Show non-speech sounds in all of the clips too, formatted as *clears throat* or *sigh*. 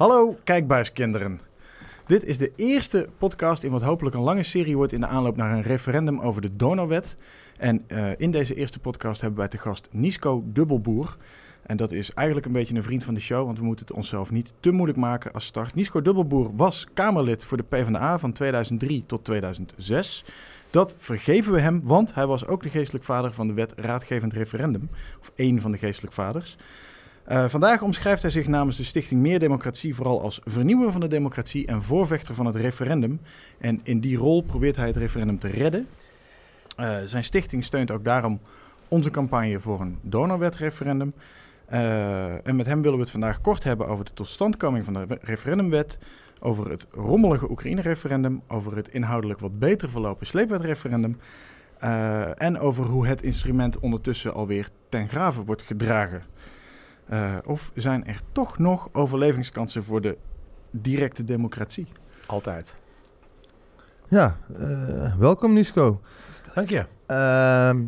Hallo kijkbuiskinderen. Dit is de eerste podcast in wat hopelijk een lange serie wordt in de aanloop naar een referendum over de Donorwet. En uh, in deze eerste podcast hebben wij te gast Nisco Dubbelboer. En dat is eigenlijk een beetje een vriend van de show, want we moeten het onszelf niet te moeilijk maken als start. Nisco Dubbelboer was Kamerlid voor de PvdA van 2003 tot 2006. Dat vergeven we hem, want hij was ook de geestelijk vader van de wet Raadgevend Referendum. Of één van de geestelijk vaders. Uh, vandaag omschrijft hij zich namens de Stichting Meer Democratie vooral als vernieuwer van de democratie en voorvechter van het referendum. En in die rol probeert hij het referendum te redden. Uh, zijn stichting steunt ook daarom onze campagne voor een donorwetreferendum. Uh, en met hem willen we het vandaag kort hebben over de totstandkoming van de referendumwet, over het rommelige Oekraïne-referendum, over het inhoudelijk wat beter verlopen sleepwetreferendum uh, en over hoe het instrument ondertussen alweer ten grave wordt gedragen. Uh, of zijn er toch nog overlevingskansen voor de directe democratie? Altijd. Ja, welkom Nisco. Dank je. Ehm,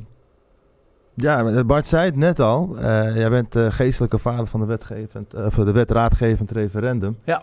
ja, Bart zei het net al. Uh, jij bent de geestelijke vader van de, wetgevend, uh, de wet raadgevend referendum. Ja.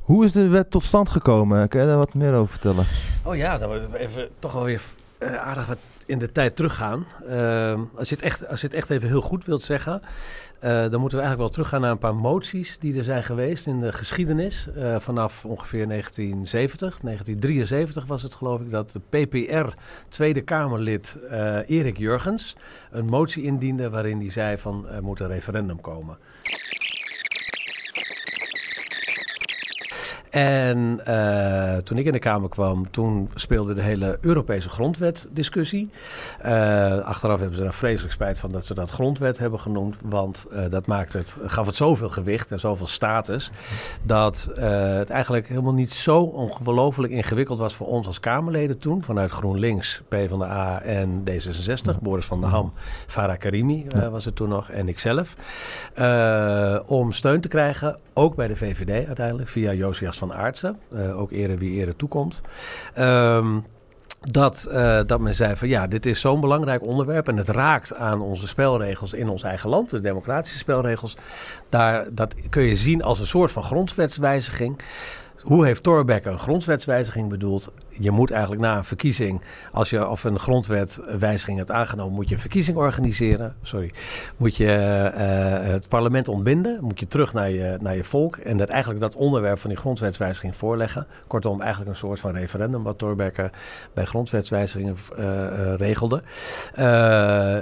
Hoe is de wet tot stand gekomen? Kun je daar wat meer over vertellen? Oh ja, dan even toch wel weer uh, aardig wat in de tijd teruggaan. Uh, als, je het echt, als je het echt even heel goed wilt zeggen, uh, dan moeten we eigenlijk wel teruggaan naar een paar moties die er zijn geweest in de geschiedenis. Uh, vanaf ongeveer 1970, 1973 was het geloof ik, dat de PPR Tweede Kamerlid Erik Jurgens een motie indiende waarin hij zei van er moet een referendum komen. En uh, toen ik in de Kamer kwam, toen speelde de hele Europese grondwet discussie. Uh, achteraf hebben ze daar vreselijk spijt van dat ze dat grondwet hebben genoemd. Want uh, dat maakt het, gaf het zoveel gewicht en zoveel status. Dat het eigenlijk helemaal niet zo ongelooflijk ingewikkeld was voor ons als Kamerleden toen. Vanuit GroenLinks, PvdA en D66. Boris van der Ham, Farah Karimi was het toen nog en ikzelf. om steun te krijgen, ook bij de VVD uiteindelijk, via Josias van Aartsen. Uh, ook ere wie ere toekomt. Um, dat, uh, dat men zei van ja, dit is zo'n belangrijk onderwerp en het raakt aan onze spelregels in ons eigen land, de democratische spelregels. Daar, dat kun je zien als een soort van grondwetswijziging. Hoe heeft Thorbecke een grondwetswijziging bedoeld? Je moet eigenlijk na een verkiezing, als je of een grondwetwijziging hebt aangenomen, moet je een verkiezing organiseren. Sorry. Moet je uh, het parlement ontbinden. Moet je terug naar je, naar je volk. En dat eigenlijk dat onderwerp van die grondwetswijziging voorleggen. Kortom, eigenlijk een soort van referendum wat Thorbecke bij grondwetswijzigingen uh, regelde.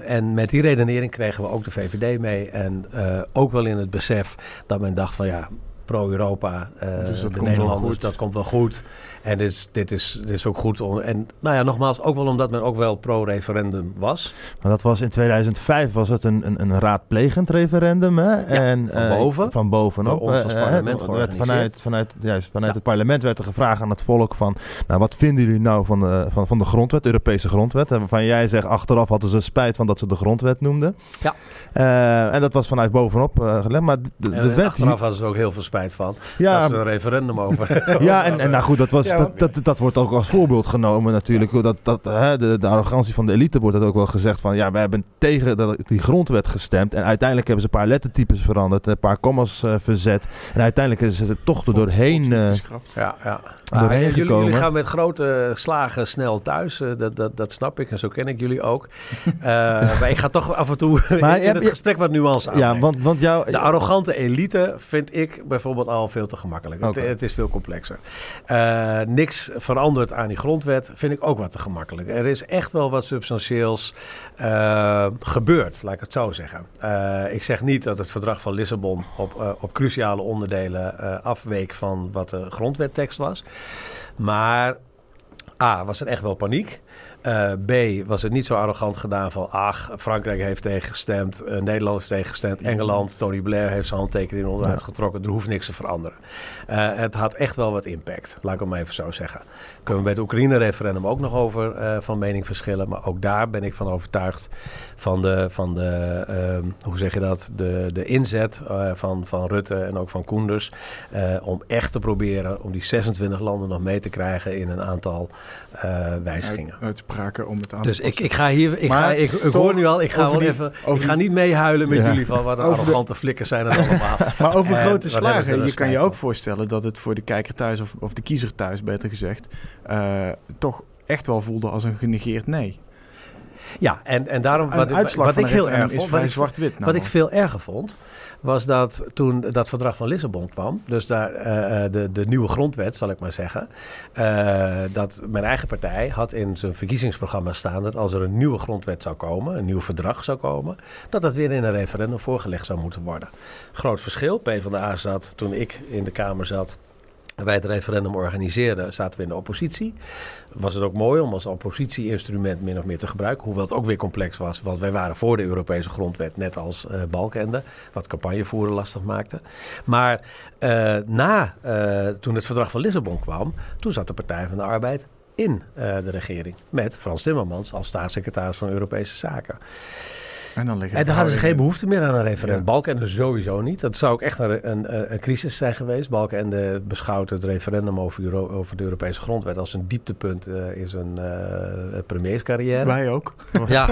en met die redenering kregen we ook de VVD mee. En ook wel in het besef dat men dacht van ja pro-Europa. Uh, dus de Nederlanders, dat komt wel goed. En dit is, dit is, dit is ook goed. Om, en nou ja, nogmaals, ook wel omdat men ook wel pro-referendum was. Maar dat was in 2005 was het een, een, een raadplegend referendum. Hè? Ja, en, van boven. Van bovenop. Ons als parlement uh, werd vanuit, vanuit, juist, vanuit ja. het parlement werd er gevraagd aan het volk van... Nou, wat vinden jullie nou van de, van, van de grondwet, de Europese grondwet? En waarvan jij zegt, achteraf hadden ze spijt van dat ze de grondwet noemden. Ja. Uh, en dat was vanuit bovenop uh, gelegd. Maar de, de en wet... Achteraf hadden ze ook heel veel spijt van. Ja, dat ze een referendum over... *laughs* *laughs* ja, en, en nou goed, dat was... Ja, dat, dat, dat wordt ook als voorbeeld genomen natuurlijk. Ja. Dat, dat, hè, de, de arrogantie van de elite wordt dat ook wel gezegd van... ja, we hebben tegen die grondwet gestemd... en uiteindelijk hebben ze een paar lettertypes veranderd... een paar commas uh, verzet... en uiteindelijk is het toch er doorheen... Uh, ja, ja. Ah, jullie, jullie, gaan met grote slagen snel thuis. Uh, dat, dat, dat snap ik en zo ken ik jullie ook. *laughs* maar ik ga toch af en toe *laughs* maar, in het gesprek wat nuance aan. Ja, want, want jou, de arrogante elite vind ik bijvoorbeeld al veel te gemakkelijk. Okay. Het, het, is veel complexer. Uh, niks verandert aan die grondwet vind ik ook wat te gemakkelijk. Er is echt wel wat substantieels uh, gebeurd, laat ik het zo zeggen. Uh, ik zeg niet dat het verdrag van Lissabon op, op cruciale onderdelen afweek van wat de grondwettekst was. Maar A, was er echt wel paniek. Uh, B, was het niet zo arrogant gedaan van... ach, Frankrijk heeft tegengestemd, uh, Nederland heeft tegengestemd... Engeland, Tony Blair heeft zijn handtekening onderuit ja. getrokken. Er hoeft niks te veranderen. Uh, het had echt wel wat impact, laat ik maar even zo zeggen. Kunnen we bij het Oekraïne-referendum ook nog over van mening verschillen... maar ook daar ben ik van overtuigd van de, van de ehm, hoe zeg je dat... de, de inzet van, van Rutte en ook van Koenders... om echt te proberen om die 26 landen nog mee te krijgen... in een aantal wijzigingen. Uit, uit afspraken om het aan Dus ik, ik ga hier, ik, Maar ga, ik, hoor nu al, ik ga wel die- even, ik ga niet meehuilen met Ja. jullie van wat een de- arrogante flikkers zijn het allemaal. *laughs* Maar over En grote wat slagen, je kan je van? ook voorstellen dat het voor de kijker thuis, of, of de kiezer thuis beter gezegd, eh, toch echt wel voelde als een genegeerd nee. Ja, en, en daarom wat, wat van ik heel erg is vond, vrij wat ik, zwart-wit. wat ik veel erger vond, was dat toen dat verdrag van Lissabon kwam, dus daar, eh, eh, de, de nieuwe grondwet, zal ik maar zeggen, eh, dat mijn eigen partij had in zijn verkiezingsprogramma staan dat als er een nieuwe grondwet zou komen, een nieuw verdrag zou komen, dat dat weer in een referendum voorgelegd zou moeten worden. Groot verschil, PvdA zat toen ik in de Kamer zat. Wij het referendum organiseerden, zaten we in de oppositie. Was het ook mooi om als oppositie-instrument min of meer te gebruiken. Hoewel het ook weer complex was, want wij waren voor de Europese grondwet, net als eh Balkenende, wat campagnevoeren lastig maakte. Maar eh, na, eh, toen het verdrag van Lissabon kwam, toen zat de Partij van de Arbeid in de regering. Met Frans Timmermans als staatssecretaris van Europese Zaken. En dan liggen En hadden ze geen behoefte meer aan een referendum. Ja. Balkenende sowieso niet. Dat zou ook echt een, een, een crisis zijn geweest. Balkenende beschouwt het referendum over, Euro- over de Europese grondwet als een dieptepunt eh, in zijn eh premierscarrière. Wij ook. Ja,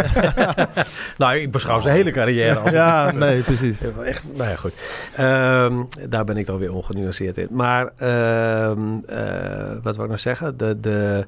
*laughs* nou ik beschouw zijn hele carrière als Ja, nee, precies. Echt, nou ja, goed. Ehm, daar ben ik dan weer ongenuanceerd in. Maar ehm, eh, wat wil ik nou zeggen? De, de,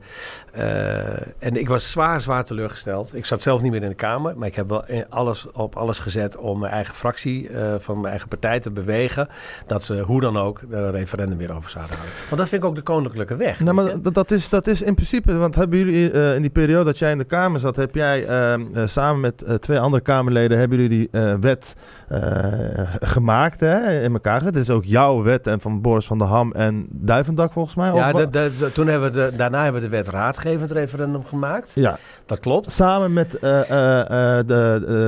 en ik was zwaar, zwaar teleurgesteld. Ik zat zelf niet meer in de Kamer, maar ik heb wel in alles, op alles gezet om mijn eigen fractie eh, van mijn eigen partij te bewegen. Dat ze hoe dan ook een referendum weer over zouden houden. Want dat vind ik ook de koninklijke weg. Nou, maar dat, dat, is, dat is in principe, want hebben jullie eh, in die periode dat jij in de Kamer zat, heb jij eh, samen met twee andere Kamerleden, hebben jullie die wet gemaakt, hè, in elkaar gezet. Het is ook jouw wet en van Boris van der Ham en Duivendak volgens mij. ja, of wa- de, de- de- toen hebben we daarna hebben we de wet raadgevend referendum gemaakt. ja, Dat klopt. samen met de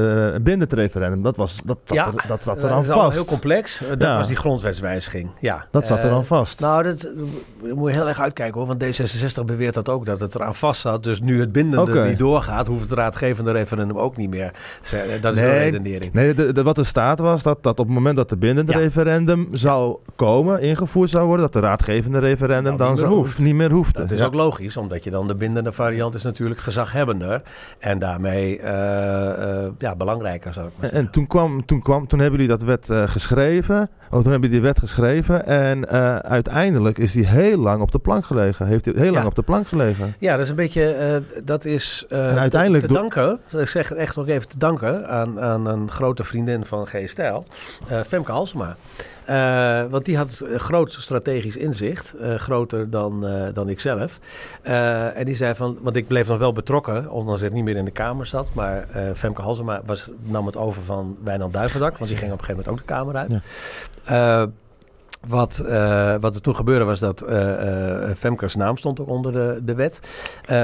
uh, bindend referendum. Dat, was, dat, dat, Ja, er, dat zat er dat dan is allemaal vast. heel complex. Eh, Dat Ja. was die grondwetswijziging. Ja. Dat zat er Eh, dan vast. Nou, dat, moet je heel erg uitkijken hoor. Want D66 beweert dat ook, dat het eraan vast zat. Dus nu het bindende niet doorgaat, hoeft het raadgevende referendum ook niet meer. Dat is Nee, een redenering. Nee, de, de- wat er staat was dat, dat op het moment dat de bindende Ja. referendum zou komen, ingevoerd zou worden, dat de raadgevende referendum Nou, dan niet meer hoeft. niet meer hoefde. Dat is ook logisch, omdat je dan de bindende variant is natuurlijk gezaghebbender. En daarmee eh, eh, ja, belangrijker, zou ik maar En, toen, kwam, toen, kwam, toen hebben jullie dat wet eh, geschreven. Oh, toen hebben jullie die wet geschreven. En eh, uiteindelijk is die heel lang op de plank gelegen. Heeft die heel lang op de plank gelegen. Ja, dat is een beetje, eh, dat is En uiteindelijk te danken, ik zeg het echt nog even te danken aan, aan een grote vriendin van G. Stijl, Femke Halsema. Eh, want die had groot strategisch inzicht, eh, groter dan, eh, dan ik zelf. En die zei van, want ik bleef nog wel betrokken, ondanks dat ik niet meer in de Kamer zat. Maar Femke Halsema was, nam het over van Wijnand Duivendak, want die ging op een gegeven moment ook de Kamer uit. Ja. Wat, wat er toen gebeurde was dat Femkes naam stond ook onder de, de wet.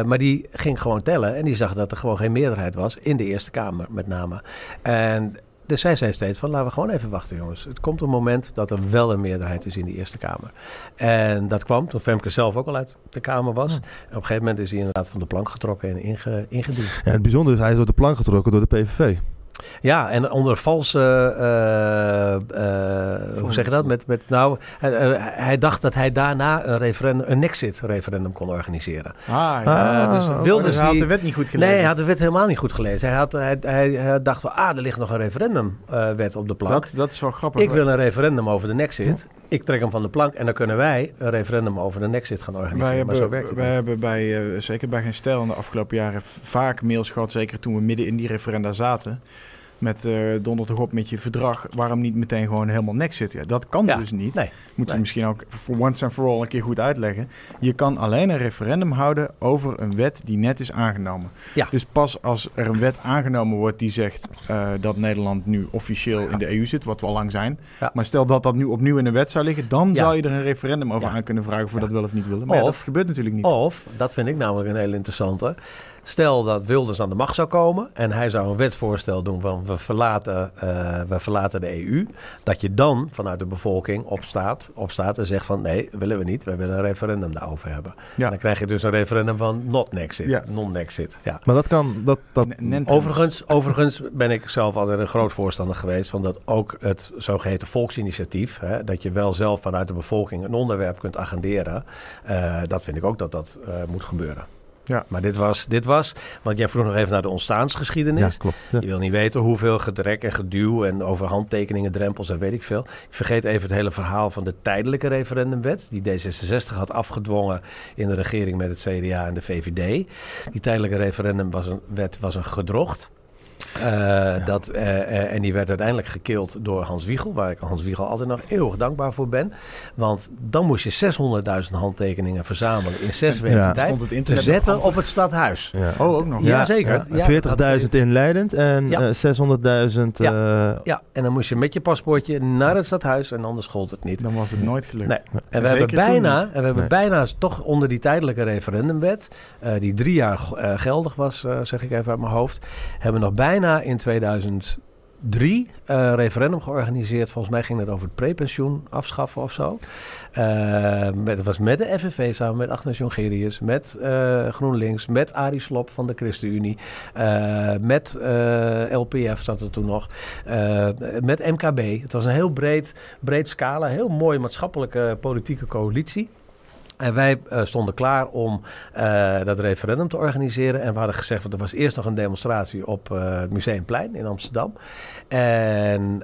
Maar die ging gewoon tellen en die zag dat er gewoon geen meerderheid was in de Eerste Kamer met name. En dus zij zei steeds van laten we gewoon even wachten jongens. Het komt een moment dat er wel een meerderheid is in de Eerste Kamer. En dat kwam toen Femke zelf ook al uit de Kamer was. En op een gegeven moment is hij inderdaad van de plank getrokken en inge, ingediend. En het bijzondere is, hij is door de plank getrokken door de PVV. Ja, en onder valse, eh, eh, hoe zeg je dat? Met, met, nou, hij, eh, hij dacht dat hij daarna een, referendum, een Nexit-referendum kon organiseren. Ah, ja. Ah, dus. Wilders dus hij had de wet niet goed gelezen. Nee, hij had de wet helemaal niet goed gelezen. Hij, had, hij, hij, hij dacht van, ah, er ligt nog een referendumwet op de plank. dat, dat is wel grappig. ik wil een referendum over de Nexit. Ik trek hem van de plank en dan kunnen wij een referendum over de Nexit gaan organiseren. Wij maar zo hebben, werkt het wij niet. hebben bij, eh, zeker bij Geen Stijl in de afgelopen jaren vaak mails gehad, zeker toen we midden in die referenda zaten. Met eh donder toch op met je verdrag, waarom niet meteen gewoon helemaal nek zitten? Ja, dat kan Ja, dus niet. nee, Moeten nee. we misschien ook voor once and for all een keer goed uitleggen. Je kan alleen een referendum houden over een wet die net is aangenomen. Ja. Dus pas als er een wet aangenomen wordt die zegt eh, dat Nederland nu officieel in de EU zit, wat we al lang zijn. Maar stel dat dat nu opnieuw in de wet zou liggen, dan zou je er een referendum over aan kunnen vragen of we dat wel of niet willen. Maar Of- dat gebeurt natuurlijk niet. Of, dat vind ik namelijk een hele interessante. Stel dat Wilders aan de macht zou komen en hij zou een wetsvoorstel doen van we verlaten, eh, we verlaten de EU. Dat je dan vanuit de bevolking opstaat, opstaat en zegt van nee, willen we niet. We willen een referendum daarover hebben. Ja. Dan krijg je dus een referendum van not nexit, Ja. non-nexit. Ja. Maar dat kan... Dat, dat. Overigens, overigens ben ik zelf altijd een groot voorstander geweest van dat ook het zogeheten volksinitiatief, hè, dat je wel zelf vanuit de bevolking een onderwerp kunt agenderen, eh, dat vind ik ook dat dat eh, moet gebeuren. Ja. Maar dit was, dit was, want jij vroeg nog even naar de ontstaansgeschiedenis. Ja, klopt. Je wil niet weten hoeveel gedrek en geduw en over handtekeningen, drempels en weet ik veel. Ik vergeet even het hele verhaal van de tijdelijke referendumwet, die D66 had afgedwongen in de regering met het CDA en de VVD. Die tijdelijke referendumwet was een gedrocht. Uh, dat, uh, en die werd uiteindelijk gekild door Hans Wiegel, waar ik Hans Wiegel altijd nog eeuwig dankbaar voor ben. Want dan moest je 600.000 handtekeningen verzamelen in zes weken ja. tijd het internet zetten op, op het stadhuis. Ja. Oh, ook nog? Ja, zeker. Ja, 40.000 in Leidend en 600.000... Ja. ja, en dan moest je met je paspoortje naar het stadhuis en anders gold het niet. Dan was het nooit gelukt. Nee. En we hebben bijna, en we hebben nee. bijna toch onder die tijdelijke referendumwet, uh, die drie jaar geldig was, zeg ik even uit mijn hoofd, hebben we nog bijna in 2003 uh, referendum georganiseerd. Volgens mij ging het over het prepensioen afschaffen of zo. Met, het was met de FNV samen met Agnes Jongerius, met uh, GroenLinks, met Arie Slop van de ChristenUnie, met LPF zat er toen nog, met MKB. Het was een heel breed, breed scala, heel mooie maatschappelijke politieke coalitie. En wij uh, stonden klaar om uh, dat referendum te organiseren. En we hadden gezegd, want er was eerst nog een demonstratie op uh, het Museumplein in Amsterdam. En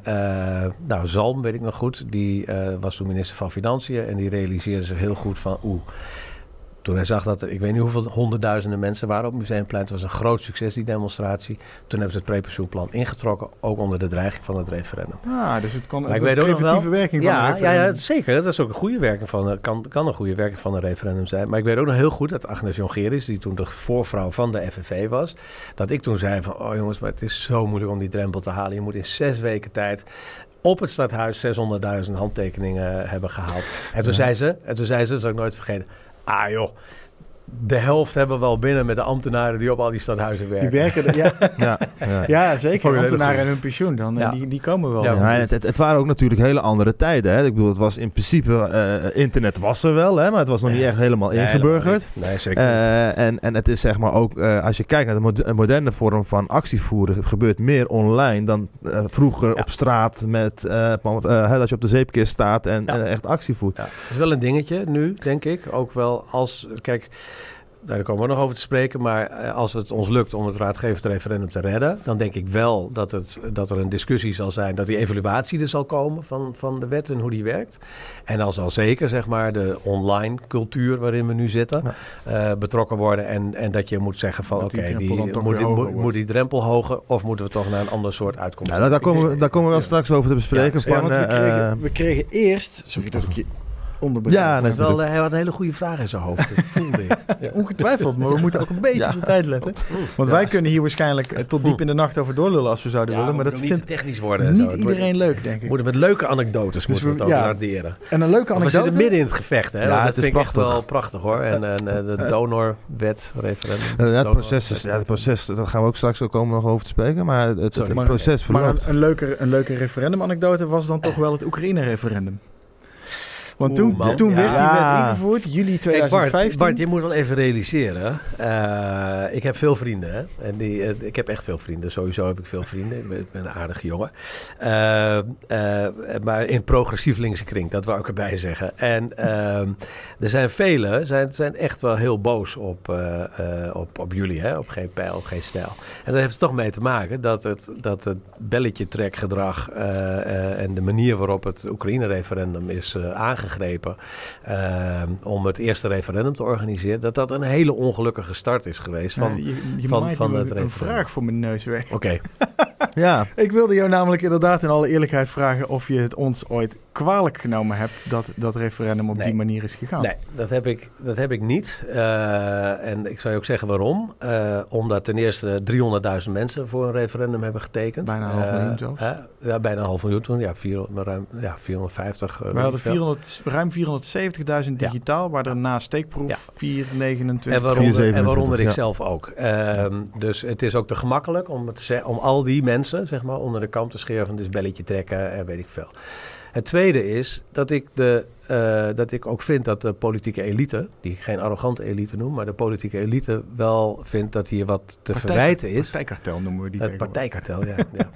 nou, Zalm, weet ik nog goed, die was toen minister van Financiën. En die realiseerde zich heel goed van, oeh, toen hij zag dat er, ik weet niet hoeveel honderdduizenden mensen waren op het Museumplein. Het was een groot succes, die demonstratie. Toen hebben ze het prepensioenplan ingetrokken, ook onder de dreiging van het referendum. Ah, dus het kon maar ik weet ook nog wel, werking ja, van referendum. Ja, ja, zeker. Dat is ook een goede werking van, kan, kan een goede werking van een referendum zijn. Maar ik weet ook nog heel goed dat Agnes Jongerius, die toen de voorvrouw van de FNV was, dat ik toen zei van, oh jongens, maar het is zo moeilijk om die drempel te halen. Je moet in zes weken tijd op het stadhuis 600.000 handtekeningen hebben gehaald. En toen ja. zei ze, en toen zei ze, dat zal ik nooit vergeten ah joh, de helft hebben we al binnen met de ambtenaren die op al die stadhuizen werken. Die werken, *laughs* ja. ja, ja. *laughs* ja, zeker. Ambtenaren en hun pensioen, dan, ja. die, die komen wel. Ja, het, het, het, waren ook natuurlijk hele andere tijden. Hè. Ik bedoel, het was in principe, uh, internet was er wel, hè, maar het was nog niet echt helemaal nee, ingeburgerd. Nee, zeker uh, en, en het is zeg maar ook, uh, als je kijkt naar de moderne vorm van actievoeren, gebeurt meer online dan vroeger op straat met, dat je op de zeepkist staat en echt actie voert. Dat is wel een dingetje nu, denk ik. Ook wel als, kijk daar komen we nog over te spreken. Maar eh, als het ons lukt om het raadgevend referendum te redden, dan denk ik wel dat, het, dat er een discussie zal zijn, dat die evaluatie er zal komen van, van de wet en hoe die werkt. En dan zal zeker zeg maar de online cultuur waarin we nu zitten ja. uh, betrokken worden. En, en dat je moet zeggen van oké, okay, die, die moet, die, moet, moet, die drempel hoger of moeten we toch naar een ander soort uitkomst? Ja, daar, komen we, daar komen we wel straks over te bespreken. Ja, van, want we, uh, kregen, we kregen eerst, sorry dat ik je ja, wel, hij had een hele goede vraag in zijn hoofd. *laughs* ja. Ongetwijfeld, maar we moeten ook een beetje ja. op de tijd letten. Want wij kunnen hier waarschijnlijk eh, tot diep in de nacht over doorlullen als we zouden willen. Maar dat vindt technisch worden. Niet iedereen leuk, denk ik. We moeten met leuke anecdotes dus moeten we het waarderen. En een leuke anekdote. We zitten midden in het gevecht, hè? Ja, dat vind ik echt wel prachtig, hoor. En, en eh, de donorwet, referendum. Ja, het proces, is, ja, het proces, daar gaan we ook straks ook komen nog over te spreken. Maar het, het, proces verloopt. Maar een leuke, een leuke referendumanekdote was dan toch wel het Oekraïne-referendum. Want toen, Oeh, toen ja. werd die wet ingevoerd, juli 2015. Kijk Bart, Bart, je moet wel even realiseren. Uh, ik heb veel vrienden. Hè? En die, uh, ik heb echt veel vrienden. Sowieso heb ik veel vrienden. Ik ben, ik ben een aardige jongen. Uh, maar in progressief linkse kring, dat wou ik erbij zeggen. En ehm, er zijn velen, zijn, zijn echt wel heel boos op, op, op jullie. Hè? Op geen pijl, op geen stijl. En dat heeft er toch mee te maken dat het, dat het belletje trekgedrag en de manier waarop het Oekraïne-referendum is aangegeven aangegrepen uh, om het eerste referendum te organiseren, dat dat een hele ongelukkige start is geweest van, je, je van, van het referendum. een vraag voor mijn neus weg. Oké. Okay. *laughs* *laughs* ja. Ik wilde jou namelijk inderdaad in alle eerlijkheid vragen of je het ons ooit kwalijk genomen hebt dat dat referendum op nee. die manier is gegaan. Nee, dat heb ik, dat heb ik niet. Uh, en ik zou je ook zeggen waarom. Uh, omdat ten eerste 300.000 mensen voor een referendum hebben getekend. Bijna een half miljoen zelfs. ja, bijna een half miljoen toen. Ja, vier, ruim, ja 450. We hadden 400, ruim 470.000 digitaal, ja. waar er na steekproef ja. 429. En waaronder, en waaronder ik zelf ook. Uh, dus het is ook te gemakkelijk om, te om al die mensen zeg maar, onder de kant te scheren van dus belletje trekken en weet ik veel. Het tweede is dat ik, de, uh, dat ik ook vind dat de politieke elite, die ik geen arrogante elite noem, maar de politieke elite wel vindt dat hier wat te Partij, verwijten is. Partijkartel noemen we die. Het partijkartel, ja. *laughs* ja.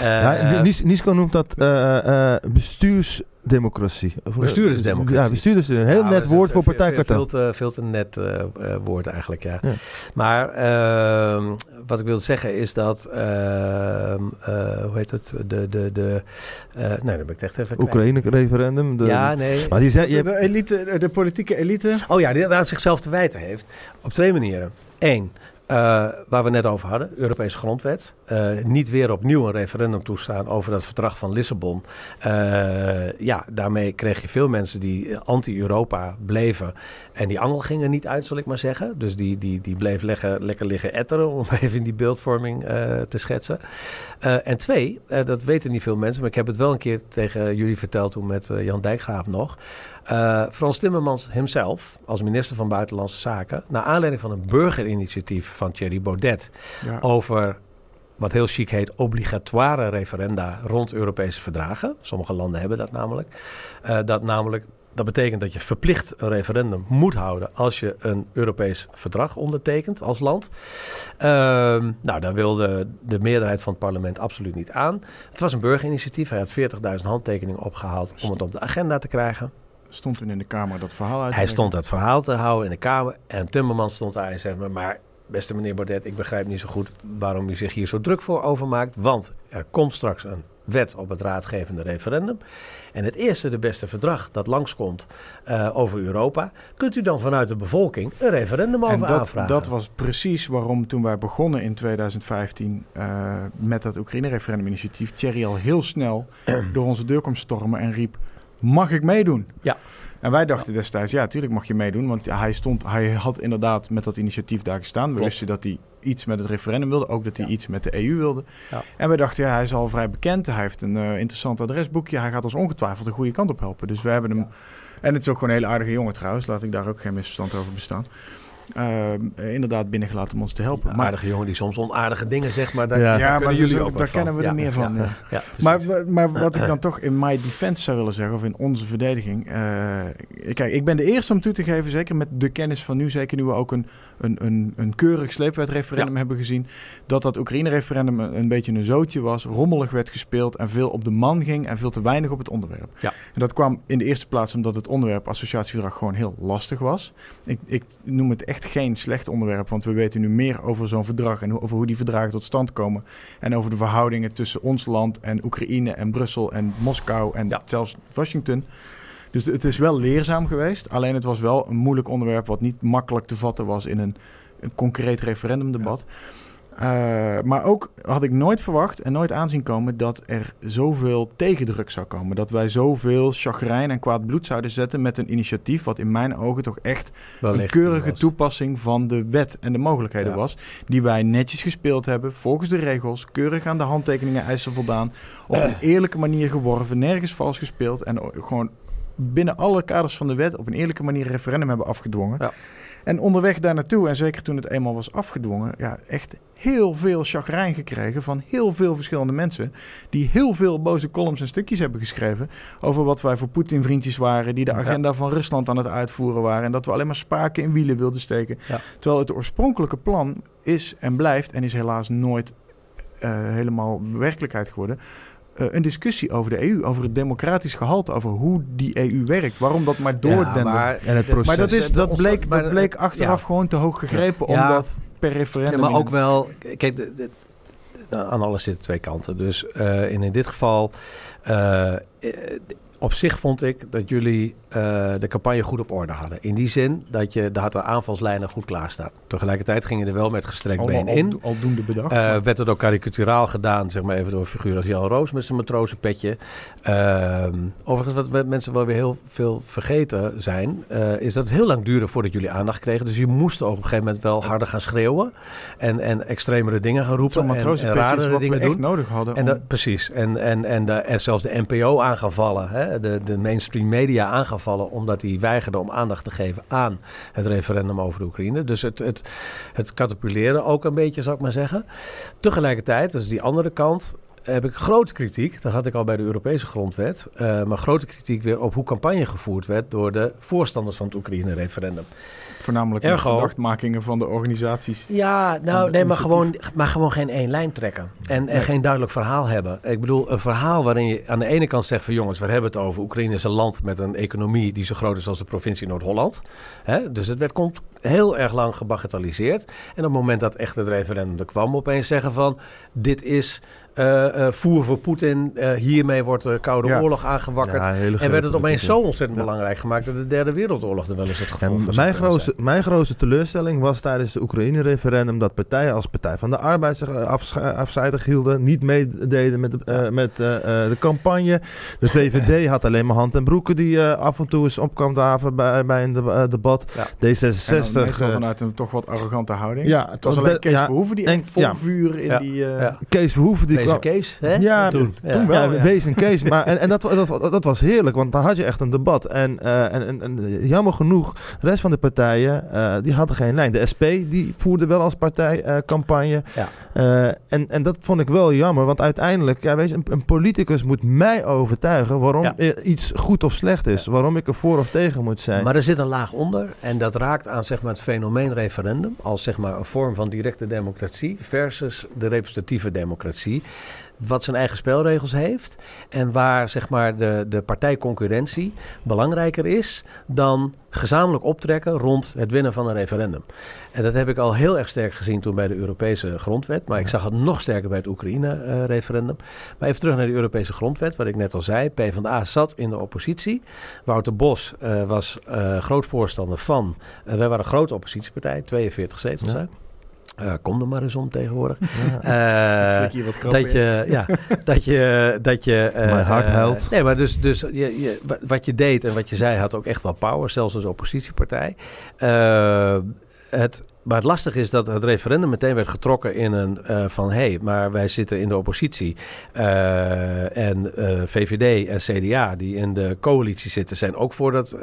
Uh, ja Nisco noemt dat uh, bestuurs democratie. Bestuurdersdemocratie. Ja, bestuurdersdemocratie. Een heel net woord voor partijkartel. Veel te, veel te net uh, woord eigenlijk, ja. ja. Maar uh, wat ik wilde zeggen is dat, uh, hoe heet het, de, de, de nee, dan ben ik echt even Oekraïne-referendum. Ja, nee. Maar die zei, je de, elite, de politieke elite. Oh ja, die aan zichzelf te wijten heeft. Op twee manieren. Eén, uh, waar we net over hadden, Europese grondwet. Uh, niet weer opnieuw een referendum toestaan over dat verdrag van Lissabon. Uh, ja, daarmee kreeg je veel mensen die anti-Europa bleven. En die angel ging er niet uit, zal ik maar zeggen. Dus die, die, die bleef leggen, lekker liggen etteren, om *laughs* even in die beeldvorming te schetsen. en twee, dat weten niet veel mensen, maar ik heb het wel een keer tegen jullie verteld toen met Jan Dijkgraaf nog. Frans Timmermans hemzelf, als minister van Buitenlandse Zaken, naar aanleiding van een burgerinitiatief van Thierry Baudet ja. over wat heel chic heet obligatoire referenda rond Europese verdragen. Sommige landen hebben dat namelijk. Uh, dat namelijk dat betekent dat je verplicht een referendum moet houden als je een Europees verdrag ondertekent als land. Uh, nou, daar wilde de meerderheid van het parlement absoluut niet aan. Het was een burgerinitiatief. Hij had 40.000 handtekeningen opgehaald om het op de agenda te krijgen. Stond toen in de Kamer dat verhaal uit? Hij stond dat verhaal te houden in de Kamer. En Timmermans stond daar en zei: Maar beste meneer Baudet, ik begrijp niet zo goed waarom u zich hier zo druk voor overmaakt. Want er komt straks een wet op het raadgevende referendum. En het eerste, de beste verdrag dat langskomt uh, over Europa, kunt u dan vanuit de bevolking een referendum over en dat, aanvragen. Dat was precies waarom toen wij begonnen in 2015 uh, met dat Oekraïne-referendum-initiatief, Thierry al heel snel *clears throat* door onze deur kwam stormen en riep: Mag ik meedoen? Ja. En wij dachten destijds, ja, tuurlijk mag je meedoen. Want hij, stond, hij had inderdaad met dat initiatief daar gestaan. We Klopt. wisten dat hij iets met het referendum wilde. Ook dat hij Ja. iets met de EU wilde. Ja. En wij dachten, ja, hij is al vrij bekend. Hij heeft een eh, interessant adresboekje. Hij gaat ons ongetwijfeld de goede kant op helpen. Dus we hebben hem... En het is ook gewoon een hele aardige jongen trouwens. Laat ik daar ook geen misverstand over bestaan. Eh, inderdaad binnengelaten om ons te helpen. Een maar aardige jongen die soms onaardige dingen zegt, maar daar, Ja. daar ja, maar kunnen dus jullie ook- daar kennen we er meer van. ja. Ja. Maar, maar wat ik *clears throat* dan toch in my defense zou willen zeggen, of in onze verdediging. eh, kijk, ik ben de eerste om toe te geven, zeker met de kennis van nu, zeker nu we ook een, een, een, een keurig sleepwetreferendum hebben gezien, dat dat Oekraïne-referendum een, een beetje een zootje was, rommelig werd gespeeld en veel op de man ging en veel te weinig op het onderwerp. Ja. En dat kwam in de eerste plaats omdat het onderwerp associatieverdrag gewoon heel lastig was. Ik, ik noem het echt geen slecht onderwerp, want we weten nu meer over zo'n verdrag en over hoe die verdragen tot stand komen. En over de verhoudingen tussen ons land en Oekraïne en Brussel en Moskou en Ja. zelfs Washington. Dus het is wel leerzaam geweest. Alleen het was wel een moeilijk onderwerp wat niet makkelijk te vatten was in een, een concreet referendumdebat. Eh, maar ook had ik nooit verwacht en nooit aanzien komen dat er zoveel tegendruk zou komen. Dat wij zoveel chagrijn en kwaad bloed zouden zetten met een initiatief wat in mijn ogen toch echt een keurige toepassing van de wet en de mogelijkheden Ja. was. Die wij netjes gespeeld hebben, volgens de regels, keurig aan de handtekeningen eisen voldaan. Op een eerlijke manier geworven, nergens vals gespeeld. En gewoon binnen alle kaders van de wet op een eerlijke manier een referendum hebben afgedwongen. Ja. En onderweg daar naartoe, en zeker toen het eenmaal was afgedwongen, ja, echt heel veel chagrijn gekregen van heel veel verschillende mensen. Die heel veel boze columns en stukjes hebben geschreven over wat wij voor Poetin-vriendjes waren, die de Ja. agenda van Rusland aan het uitvoeren waren. En dat we alleen maar spaken in wielen wilden steken. Ja. Terwijl het oorspronkelijke plan is en blijft, en is helaas nooit eh, helemaal werkelijkheid geworden. Eh, een discussie over de EU, over het democratisch gehalte, over hoe die EU werkt, waarom dat maar Ja, doordendert. maar, En het proces. Maar dat, is, dat, bleek, dat bleek achteraf ja. gewoon te hoog gegrepen, Ja. omdat per referendum... Ja, maar in ook wel, kijk, de- de- de- aan alles zitten twee kanten. Dus eh, en in dit geval, eh, op zich vond ik dat jullie eh, de campagne goed op orde hadden. In die zin dat je, daar had de aanvalslijnen goed klaarstaan. Tegelijkertijd ging je er wel met gestrekt allemaal been in. al- aldoende bedacht. Eh, werd het ook karikaturaal gedaan, zeg maar even door een figuur als Jan Roos met zijn matrozenpetje. Ehm overigens, wat mensen wel weer heel veel vergeten zijn, eh, is dat het heel lang duurde voordat jullie aandacht kregen. Dus je moest op een gegeven moment wel harder gaan schreeuwen en, en extremere dingen gaan roepen en, en we dingen echt doen. nodig hadden. En om- dat, precies. En, en, en, de, en zelfs de NPO aan gaan vallen. Hè? De, de mainstream media aan gaan vallen. Omdat die weigerden om aandacht te geven aan het referendum over de Oekraïne. Dus het, het, het ook een beetje, zou ik maar zeggen. Tegelijkertijd, is die andere kant. Heb ik grote kritiek. Dat had ik al bij de Europese grondwet. Uh, maar grote kritiek weer op hoe campagne gevoerd werd door de voorstanders van het Oekraïne-referendum. Voornamelijk Ergo, verdachtmakingen van de organisaties. Ja, nou nee, maar gewoon, maar gewoon geen één lijn trekken. En, en geen duidelijk verhaal hebben. Ik bedoel, een verhaal waarin je aan de ene kant zegt van jongens, we hebben het over. Oekraïne is een land met een economie die zo groot is als de provincie Noord-Holland. Dus het werd, komt heel erg lang gebagatelliseerd. En op het moment dat echt het referendum er kwam, opeens zeggen van dit is voer voor Poetin. Uh, hiermee wordt de Koude Oorlog aangewakkerd. en werd het opeens zo ontzettend belangrijk gemaakt dat de Derde Wereldoorlog er wel eens het geval was. Mijn, grootste, mijn grootste teleurstelling was tijdens het Oekraïne-referendum dat partijen als Partij van de Arbeid zich afzijdig hielden, niet meededen met, de, met de campagne. De VVD *laughs* had alleen maar hand en broeken die af en toe eens opkwam daven bij, bij een debat. D66. vanuit een toch wat arrogante houding. Ja, het was alleen Kees Verhoeven die echt vol vuur in die... Kees Verhoeven die een Kees, hè? Ja, toen, toen wel. Ja, Wees een Kees. Maar, *laughs* en en dat, dat, dat, was heerlijk, want dan had je echt een debat. En, uh, en, en, jammer genoeg, de rest van de partijen, uh, die hadden geen lijn. De SP, die voerde wel als partij uh, campagne. Ja. en, en dat vond ik wel jammer, want uiteindelijk, ja, wees, een, een politicus moet mij overtuigen waarom ja. iets goed of slecht is. Waarom ik er voor of tegen moet zijn. Maar er zit een laag onder en dat raakt aan zeg maar, het fenomeen referendum als zeg maar, een vorm van directe democratie versus de representatieve democratie wat zijn eigen spelregels heeft. En waar zeg maar, de, de partijconcurrentie belangrijker is dan gezamenlijk optrekken rond het winnen van een referendum. En dat heb ik al heel erg sterk gezien toen bij de Europese grondwet. Maar ik zag het nog sterker bij het Oekraïne-referendum. maar even terug naar de Europese grondwet, wat ik net al zei. PvdA zat in de oppositie. Wouter Bos uh, was uh, groot voorstander van. Uh, wij waren een grote oppositiepartij, 42 zetels. Ja. Uh, kom er maar eens om tegenwoordig. *laughs* Ja. Uh, dat, je, ja, dat je, dat je. Uh, *laughs* Mijn hart huilt. Nee, maar dus, dus je, je, wat je deed en wat je zei had ook echt wel power, zelfs als oppositiepartij. het, maar het lastige is dat het referendum meteen werd getrokken in een van hé, hey, maar wij zitten in de oppositie. En VVD en CDA, die in de coalitie zitten, zijn ook voor dat,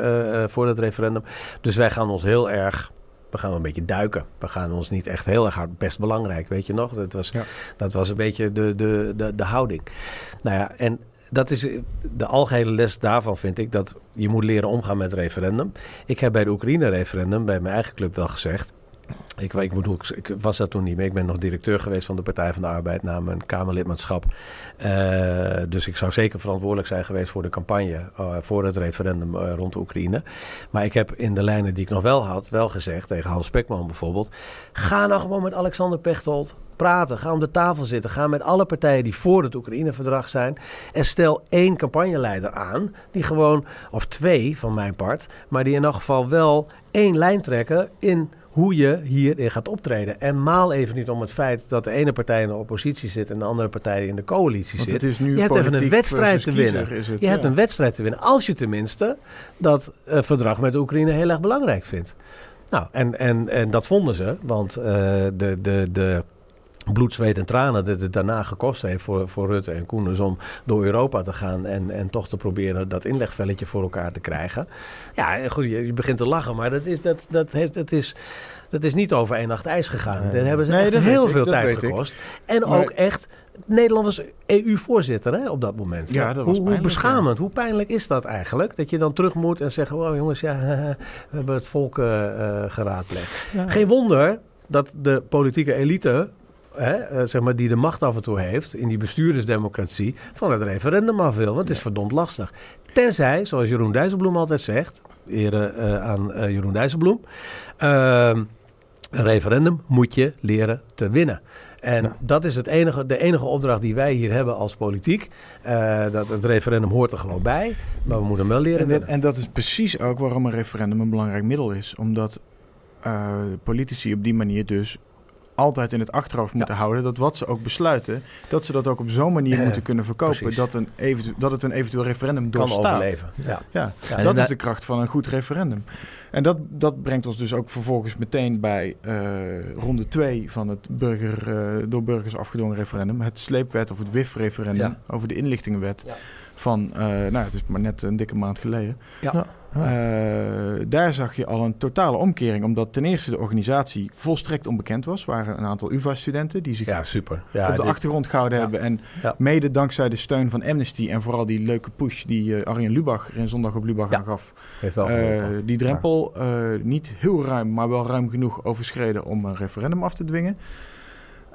voor dat referendum. Dus wij gaan ons heel erg we gaan een beetje duiken. We gaan ons niet echt heel erg hard, best belangrijk, weet je nog? Dat was, dat was een beetje de, de, de, de houding. Nou ja, en dat is de algehele les daarvan, vind ik, dat je moet leren omgaan met referendum. Ik heb bij de Oekraïne-referendum, bij mijn eigen club wel gezegd. Ik, ik, bedoel, ik was dat toen niet meer. Ik ben nog directeur geweest van de Partij van de Arbeid na mijn Kamerlidmaatschap. Uh, dus ik zou zeker verantwoordelijk zijn geweest voor de campagne uh, voor het referendum uh, rond Oekraïne. Maar ik heb in de lijnen die ik nog wel had, wel gezegd tegen Hans Spekman bijvoorbeeld. Ga nou gewoon met Alexander Pechtold praten. Ga om de tafel zitten. Ga met alle partijen die voor het Oekraïne-verdrag zijn. En stel één campagneleider aan. Die gewoon, of twee van mijn part. Maar die in elk geval wel één lijn trekken in hoe je hierin gaat optreden. En maal even niet om het feit dat de ene partij in de oppositie zit en de andere partij in de coalitie zit. je hebt even een wedstrijd te winnen. Het, je hebt een wedstrijd te winnen. Als je tenminste dat uh, verdrag met de Oekraïne heel erg belangrijk vindt. Nou, en, en, en dat vonden ze, want uh, de, de, de bloed, zweet en tranen dat het daarna gekost heeft voor, voor Rutte en Koenens om door Europa te gaan en, en toch te proberen dat inlegvelletje voor elkaar te krijgen. Ja, goed, je, je begint te lachen, maar dat is, dat, dat heeft, dat is, dat is niet over één nacht ijs gegaan. Nee. Daar hebben ze nee, heel veel tijd gekost. En ook echt... Nederland was EU-voorzitter op dat moment. Ja, dat was hoe, hoe beschamend, hoe pijnlijk is dat eigenlijk? Dat je dan terug moet en zeggen: Oh jongens, ja, *laughs* we hebben het volk uh, geraadlegd. Geen wonder dat de politieke elite hè, eh, zeg maar, die de macht af en toe heeft in die bestuurdersdemocratie, van het referendum af wil. Want het is verdomd lastig. Tenzij, zoals Jeroen Dijsselbloem altijd zegt, ere uh, aan uh, Jeroen Dijsselbloem, ehm, een referendum moet je leren te winnen. En dat is het enige, de enige opdracht die wij hier hebben als politiek. Uh, dat het referendum hoort er gewoon bij, maar we moeten hem wel leren en, winnen. En dat is precies ook waarom een referendum een belangrijk middel is. Omdat uh, politici op die manier dus altijd in het achterhoofd moeten houden dat wat ze ook besluiten, dat ze dat ook op zo'n manier moeten kunnen verkopen dat, een dat het een eventueel referendum doorstaat. Kan overleven. Ja, ja. ja dat is de kracht van een goed referendum. En dat, dat brengt ons dus ook vervolgens meteen bij uh, ronde 2 van het burger, uh, door burgers afgedwongen referendum. Het sleepwet of het WIF-referendum over de inlichtingenwet van, nou het is maar net een dikke maand geleden. Ja. Uh, daar zag je al een totale omkering, omdat ten eerste de organisatie volstrekt onbekend was. Waren een aantal UvA-studenten die zich ja, super. Ja, op de achtergrond gehouden hebben. En mede dankzij de steun van Amnesty en vooral die leuke push die uh, Arjen Lubach er in Zondag op Lubach aan gaf. die drempel niet heel ruim, maar wel ruim genoeg overschreden om een referendum af te dwingen.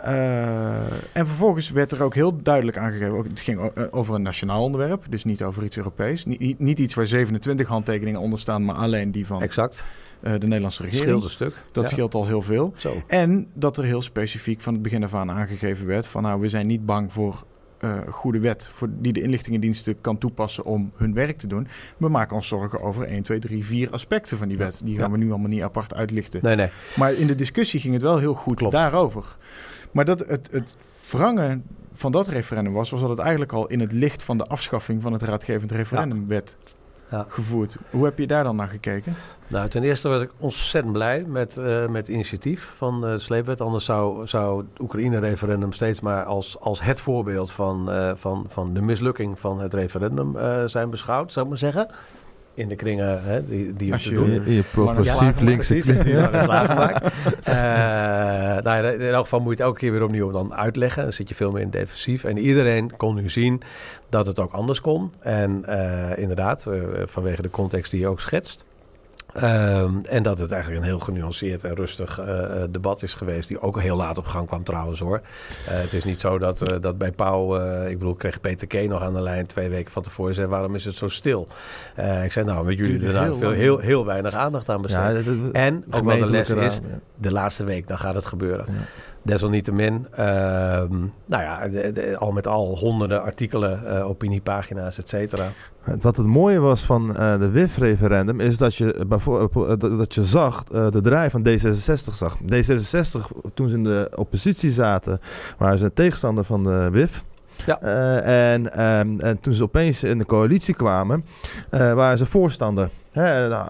Uh, en vervolgens werd er ook heel duidelijk aangegeven, het ging eh, over een nationaal onderwerp, dus niet over iets Europees. Niet, niet iets waar 27 handtekeningen onder staan, maar alleen die van exact. Uh, de Nederlandse regering. Scheelt een stuk. Dat scheelt al heel veel. Zo. En dat er heel specifiek van het begin af aan aangegeven werd van nou, we zijn niet bang voor uh, goede wet voor die de inlichtingendiensten kan toepassen om hun werk te doen. We maken ons zorgen over 1, 2, 3, 4 aspecten van die wet. Die gaan we nu allemaal niet apart uitlichten. Nee, nee. Maar in de discussie ging het wel heel goed Klopt. daarover. Maar dat het, het van dat referendum was, was dat het eigenlijk al in het licht van de afschaffing van het raadgevend referendum ja. werd gevoerd. Hoe heb je daar dan naar gekeken? Nou, ten eerste was ik ontzettend blij met, uh, met het initiatief van uh, de sleepwet. Anders zou, zou het Oekraïne-referendum steeds maar als, als het voorbeeld van, uh, van, van de mislukking van het referendum zijn beschouwd, zou ik maar zeggen in de kringen hè, die, die Als je doen. Je, progressief linkse uh, *laughs* nou, in elk geval moet je het elke keer weer opnieuw dan uitleggen. Dan zit je veel meer in defensief. En iedereen kon nu zien dat het ook anders kon. En uh, inderdaad, uh, vanwege de context die je ook schetst. Um, en dat het eigenlijk een heel genuanceerd en rustig uh, debat is geweest, die ook heel laat op gang kwam trouwens hoor. Uh, het is niet zo dat, uh, dat bij Pauw, ik bedoel, kreeg Peter K. nog aan de lijn twee weken van tevoren zei, waarom is het zo stil? ik zei, nou, met jullie er nou veel, heel, heel weinig aandacht aan. Ja, dat, en ook wel de les is, ja. de laatste week, dan gaat het gebeuren. Ja. Desalniettemin, uh, nou ja, de, de, al met al honderden artikelen, uh, opiniepagina's, et cetera. Wat het mooie was van uh, de WIF-referendum is dat je, dat je zag, de draai van D66 zag. D66, toen ze in de oppositie zaten, waren ze een tegenstander van de WIF. Ja. En, um, en toen ze opeens in de coalitie kwamen, waren ze voorstander. Hè, nou,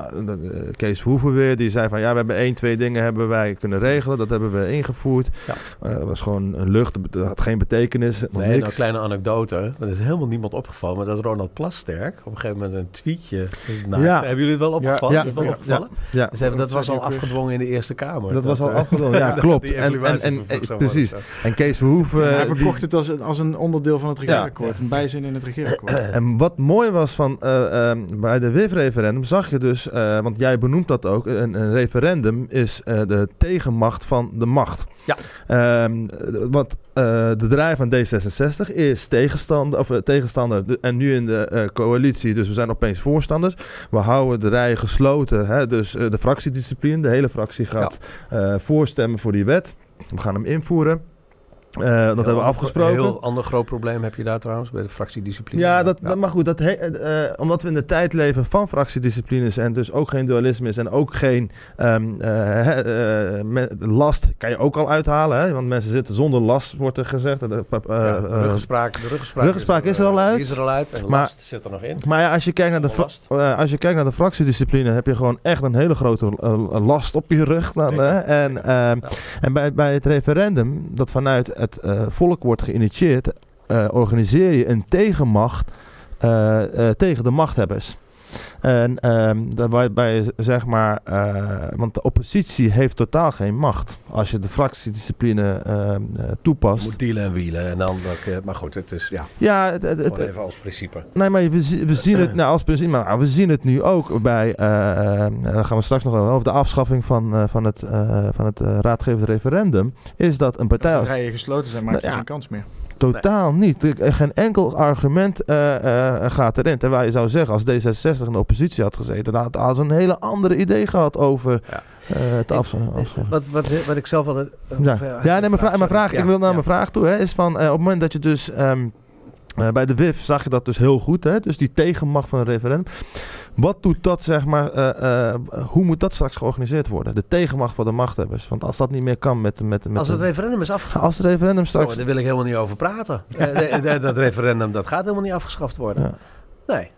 Kees Verhoeven weer, die zei van ja, we hebben één, twee dingen hebben wij kunnen regelen. Dat hebben we ingevoerd. Ja. Uh, dat was gewoon een lucht, dat had geen betekenis. Nee, niks. nou, een kleine anekdote. Er is helemaal niemand opgevallen, maar dat Ronald Plasterk op een gegeven moment een tweetje maakte. Ja. Hebben jullie het wel opgevallen? Ja, is wel opgevallen? Ja. Dus hebben, dat, dat was al afgedwongen in de Eerste Kamer. Dat, dat was al afgedwongen, ja, *laughs* klopt. En, en, en, en precies. En Kees Verhoeven... hij verkocht die, het als, als een onderdeel van het regeerakkoord. Een bijzin in het regeerakkoord. en wat mooi was van uh, um, bij de WIF-referendum zag je dus... Uh, want jij benoemt dat ook, een, een referendum is uh, de tegenmacht van de macht. Ja. Um, want uh, de draai van D66 is tegenstander, of, tegenstander de, en nu in de coalitie, dus we zijn opeens voorstanders. We houden de rij gesloten, hè, dus de fractiediscipline, de hele fractie gaat ja. voorstemmen voor die wet. We gaan hem invoeren. Uh, dat heel hebben we afgesproken. Een heel ander groot probleem heb je daar trouwens bij de fractiediscipline. Ja, dat, ja. maar goed. Dat uh, omdat we in de tijd leven van fractiedisciplines en dus ook geen dualisme is en ook geen um, uh, last kan je ook al uithalen. Hè? Want mensen zitten zonder last, wordt er gezegd. ja, ruggespraak, de ruggespraak, ruggespraak is, er, is er al uit. Is er al uit en maar, last zit er nog in. Maar ja, als je kijkt naar de, als je kijkt naar de fractiediscipline heb je gewoon echt een hele grote last op je rug. Dan, hè? En, um, ja. en bij, bij het referendum, dat vanuit het uh, volk wordt geïnitieerd, uh, organiseer je een tegenmacht uh, tegen de machthebbers. En um, daarbij zeg maar, want de oppositie heeft totaal geen macht als je de fractiediscipline toepast. Je moet dealen en wielen en dan, maar goed, het is ja. Ja, het, het, het, even als principe. Nee, maar we, we zien het *clears throat* nou, als principe, maar we zien het nu ook bij, dan gaan we straks nog over de afschaffing van, van het, van het raadgevend referendum, is dat een partij als rijen gesloten zijn, maak je ja, geen kans meer. Totaal nee. niet. Geen enkel argument uh, uh, gaat erin. Terwijl je zou zeggen, als D66 in de oppositie had gezeten, dan had ze een hele andere idee gehad over ja. uh, het afschaffen. Wat, wat, wat ik zelf altijd. ja, ja nee, mijn vraag, mijn vraag ik wil naar mijn vraag toe, hè, is van op het moment dat je dus. Um, uh, bij de WIF zag je dat dus heel goed, hè? dus die tegenmacht van een referendum. Wat doet dat, zeg maar, uh, uh, hoe moet dat straks georganiseerd worden? De tegenmacht van de machthebbers. Want als dat niet meer kan met... met, met als het referendum is afgeschaft. Als het referendum straks... Oh, daar wil ik helemaal niet over praten. *laughs* dat referendum, dat gaat helemaal niet afgeschaft worden. Ja. Nee.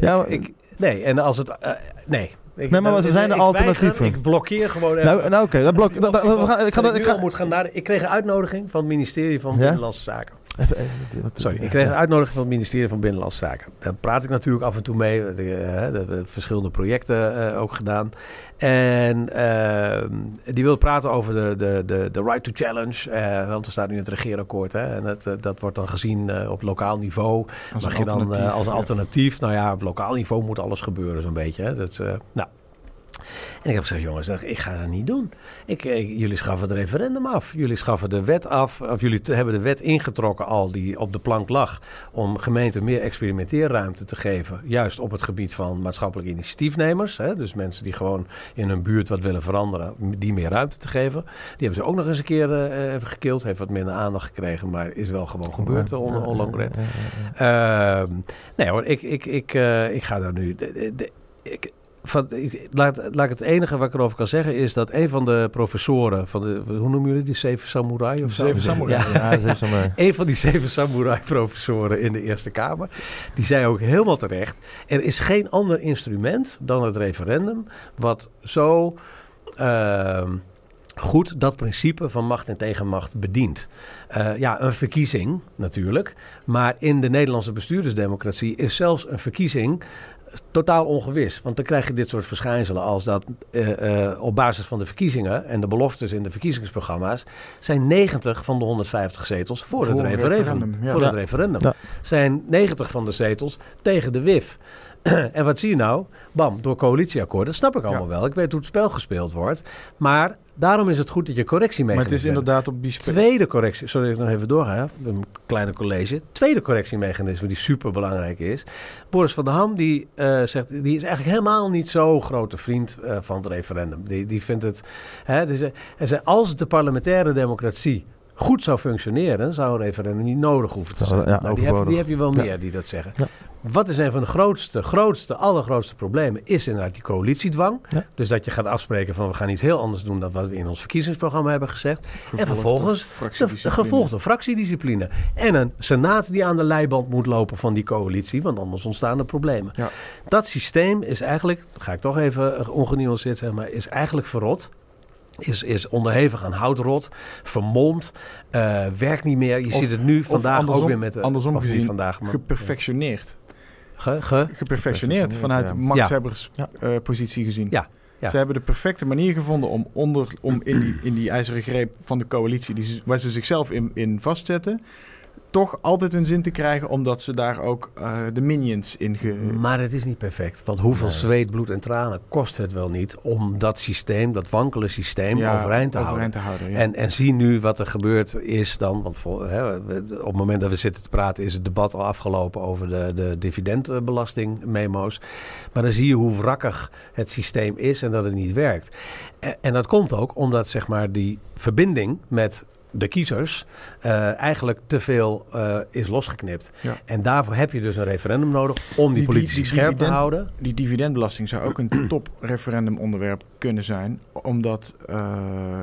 Ja, maar, ik, nee, en als het... nee. Ik, nee, maar wat zijn de alternatieven? Weiger, ik blokkeer gewoon even. Nou, nou oké. Dat blok, dat, dat, ik, ga, ik, ga, ik, ga, ik kreeg een uitnodiging van het ministerie van ja? Binnenlandse Zaken. *laughs* Sorry, ik kreeg een uitnodiging van het ministerie van Binnenlandse Zaken. Daar praat ik natuurlijk af en toe mee. De, de, de verschillende projecten uh, ook gedaan. En uh, die wil praten over de, de, de, de right to challenge. Uh, want er staat nu het regeerakkoord. Hè, en dat, dat wordt dan gezien op lokaal niveau. Als Mag je dan als alternatief. Nou ja, op lokaal niveau moet alles gebeuren zo'n beetje. Hè. Dat, nou, en ik heb gezegd, jongens, ik ga dat niet doen. Ik, jullie schaffen het referendum af. Jullie schaffen de wet af. Of jullie hebben de wet ingetrokken al die op de plank lag. Om gemeenten meer experimenteerruimte te geven. Juist op het gebied van maatschappelijke initiatiefnemers. Hè, dus mensen die gewoon in hun buurt wat willen veranderen. Die meer ruimte te geven. Die hebben ze ook nog eens een keer uh, even gekild. Heeft wat minder aandacht gekregen. Maar is wel gewoon gebeurd. On, on uh, nee hoor, ik, ik, ik, uh, ik ga daar nu... De, de, ik, van, ik, laat, laat het enige wat ik erover kan zeggen is dat een van de professoren van de, hoe noemen jullie die zeven samurai? Of zeven samurai. Ja, ja samurai. *laughs* een van die zeven samurai professoren in de Eerste Kamer, die zei ook helemaal terecht: er is geen ander instrument dan het referendum wat zo. Uh, goed dat principe van macht en tegenmacht bedient. Uh, ja, een verkiezing natuurlijk. Maar in de Nederlandse bestuurdersdemocratie is zelfs een verkiezing totaal ongewis. Want dan krijg je dit soort verschijnselen als dat uh, uh, op basis van de verkiezingen en de beloftes in de verkiezingsprogramma's zijn 90 van de 150 zetels voor, voor het referendum. referendum ja. Voor het referendum. Ja. Zijn 90 van de zetels tegen de WIF. *clears throat* en wat zie je nou? Bam, door coalitieakkoorden. Dat snap ik allemaal wel. Ik weet hoe het spel gespeeld wordt. Maar daarom is het goed dat je correctiemechanisme Maar het is inderdaad op die Tweede correctie, sorry dat ik nog even doorga, een kleine college. Tweede correctiemechanisme die super belangrijk is. Boris van der Ham die uh, zegt, die is eigenlijk helemaal niet zo grote vriend uh, van het referendum. Die, die vindt het, hè, dus, uh, als de parlementaire democratie goed zou functioneren, zou een referendum niet nodig hoeven te zijn. Ja, nou, die, heb, die, heb, je wel meer die dat zeggen. Ja. Wat is een van de grootste, grootste, allergrootste problemen? Is inderdaad die coalitiedwang. Dus dat je gaat afspreken van we gaan iets heel anders doen dan wat we in ons verkiezingsprogramma hebben gezegd. en vervolgens de, gevolgde fractiediscipline. En een senaat die aan de leiband moet lopen van die coalitie, want anders ontstaan er problemen. Dat systeem is eigenlijk, ga ik toch even ongenuanceerd zeggen, maar is eigenlijk verrot is, is onderhevig aan houtrot, vermomd, uh, werkt niet meer. Je ziet het nu vandaag ook weer met de andersom gezien, vandaag, maar, geperfectioneerd. Ge, ge? Geperfectioneerd vanuit ja. machtshebbers ja. Uh, positie gezien. Ja. Ja. Ze hebben de perfecte manier gevonden om, onder, om in, die, in die ijzeren greep van de coalitie, die waar ze zichzelf in, in vastzetten, toch altijd hun zin te krijgen, omdat ze daar ook uh, de minions in ge... Maar het is niet perfect. Want hoeveel nee. zweet, bloed en tranen kost het wel niet om dat systeem, dat wankele systeem, ja, overeind te overeind houden. Te houden ja. en, en zie nu wat er gebeurd is dan. Want voor, hè, op het moment dat we zitten te praten, is het debat al afgelopen over de, de dividendbelastingmemo's. Maar dan zie je hoe wrakkig het systeem is en dat het niet werkt. En, en dat komt ook omdat zeg maar die verbinding met de kiezers uh, eigenlijk te veel uh, is losgeknipt. Ja. En daarvoor heb je dus een referendum nodig om die, die politici die, die scherp te houden. Die dividendbelasting zou ook een *clears throat* top referendumonderwerp kunnen zijn, omdat uh,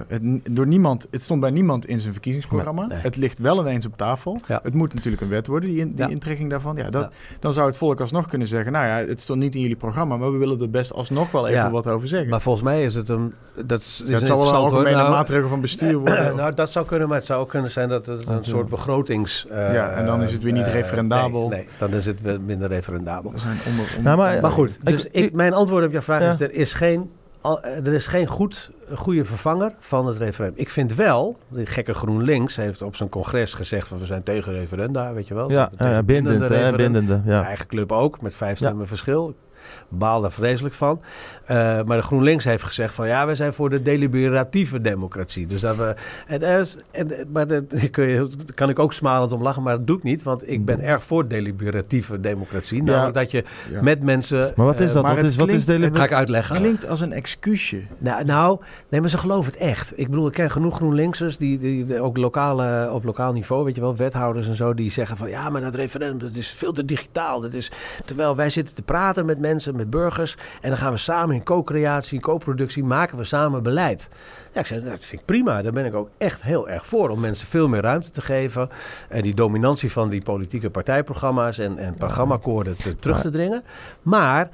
het, door niemand, het stond bij niemand in zijn verkiezingsprogramma. Nee. Het ligt wel ineens op tafel. Ja. Het moet natuurlijk een wet worden, die, in, die ja. intrekking daarvan. Ja, dat, Dan zou het volk alsnog kunnen zeggen, nou ja, het stond niet in jullie programma, maar we willen er best alsnog wel even wat over zeggen. Maar volgens mij is het een... Dat is, het zal wel een algemene nou, maatregel van bestuur worden. *clears throat* nou, dat zou kunnen, maar het zou ook kunnen zijn dat het een soort begrotings... Uh, ja, en dan is het weer niet uh, referendabel. Nee, nee, dan is het weer minder referendabel. Zijn onder, onder, nou, maar, maar, goed, dus ik, ik, mijn antwoord op jouw vraag ja. is... er is geen, er is geen goed, goede vervanger van het referendum. Ik vind wel, de gekke GroenLinks heeft op zijn congres gezegd... van we zijn tegen referenda, weet je wel. Ja, ja bindend, bindende, bindende ja. Eigen club ook, met vijf stemmen ja. verschil baal daar vreselijk van. Uh, maar de GroenLinks heeft gezegd van ja, wij zijn voor de deliberatieve democratie. Dus dat we. En, en, maar daar *laughs* kan ik ook smalend om lachen, maar dat doe ik niet. Want ik ben erg voor deliberatieve democratie. Ja. Namelijk dat je ja. met mensen. Maar wat is dat? Uh, wat, is, wat is deliberatief? Ga ik uitleggen. klinkt als een excuusje. Nou, nou, nee, maar ze geloven het echt. Ik bedoel, ik ken genoeg GroenLinksers die, die, die ook lokale, op lokaal niveau, weet je wel, wethouders en zo, die zeggen van ja, maar dat referendum dat is veel te digitaal. Dat is, terwijl wij zitten te praten met mensen, met burgers. En dan gaan we samen in co-creatie, co-productie, maken we samen beleid. Ja, ik zei, dat vind ik prima. Daar ben ik ook echt heel erg voor. Om mensen veel meer ruimte te geven. En die dominantie van die politieke partijprogramma's en, en programmaakkoorden te, terug te dringen. Maar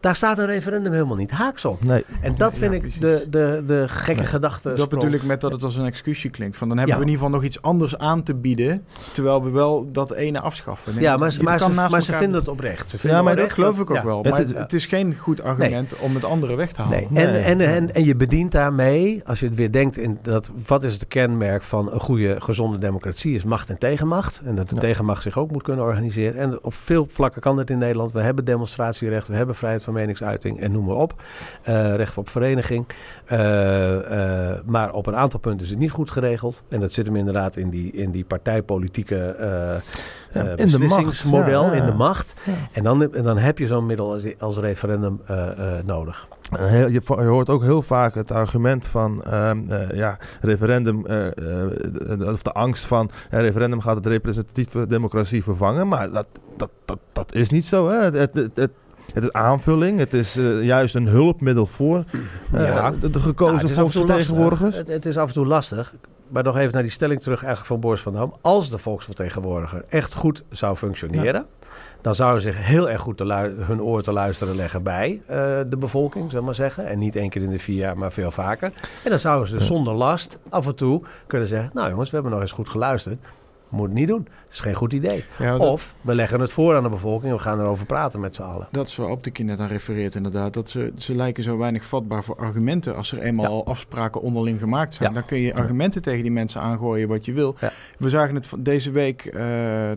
Daar staat een referendum helemaal niet haaks op. Nee. En dat Ja, vind ik de, de, de gekke Nee. gedachte. Dat bedoel ik met dat het als een excuusje klinkt. Van dan hebben Ja. we in ieder geval nog iets anders aan te bieden. Terwijl we wel dat ene afschaffen. Nee, Ja, maar, maar, kan ze, maar ze vinden het oprecht. Ze vinden maar dat geloof ik ook ja. wel. Het Maar is- het, het is geen goed argument om het andere weg te halen. Nee. En, Nee. en, en, en je bedient daarmee, als je het weer denkt in dat wat is het kenmerk van een goede, gezonde democratie, is macht en tegenmacht. En dat de Ja. tegenmacht zich ook moet kunnen organiseren. En op veel vlakken kan dat in Nederland. We hebben demonstratierecht, we hebben vrijheid van meningsuiting en noem maar op. Eh, recht op vereniging. Eh, eh, maar op een aantal punten is het niet goed geregeld. En dat zit hem inderdaad in die, in die partijpolitieke Ja, in de macht, beslissingsmodel, ja, ja. in de macht. En, dan, en dan heb je zo'n middel als, als referendum nodig. Heel- je, je hoort ook heel vaak het argument van ehm, eh, ja, referendum, of de angst van referendum gaat het representatieve democratie vervangen. Maar dat, dat, dat, dat is niet zo. Hè? Het, het, het, het, is aanvulling, het is eh, juist een hulpmiddel voor eh, Ja. de, gekozen toe volksvertegenwoordigers. Het, het is af en toe lastig. Maar nog even naar die stelling terug eigenlijk van Boris van Dam. Als de volksvertegenwoordiger echt goed zou functioneren... dan zouden ze zich heel erg goed hun oor te luisteren leggen bij eh, de bevolking, ik maar zeggen. En niet één keer in de vier jaar, maar veel vaker. En dan zouden ze zonder last af en toe kunnen zeggen... nou jongens, we hebben nog eens goed geluisterd. Moet het niet doen. Het is geen goed idee. Ja, dat, Of we leggen het voor aan de bevolking en we gaan erover praten met z'n allen. dat is waar Optiki net aan refereert inderdaad. Dat ze, ze lijken zo weinig vatbaar voor argumenten. Als er eenmaal Ja. al afspraken onderling gemaakt zijn. Ja. Dan kun je argumenten tegen die mensen aangooien wat je wil. Ja. We zagen het deze week, eh, eh,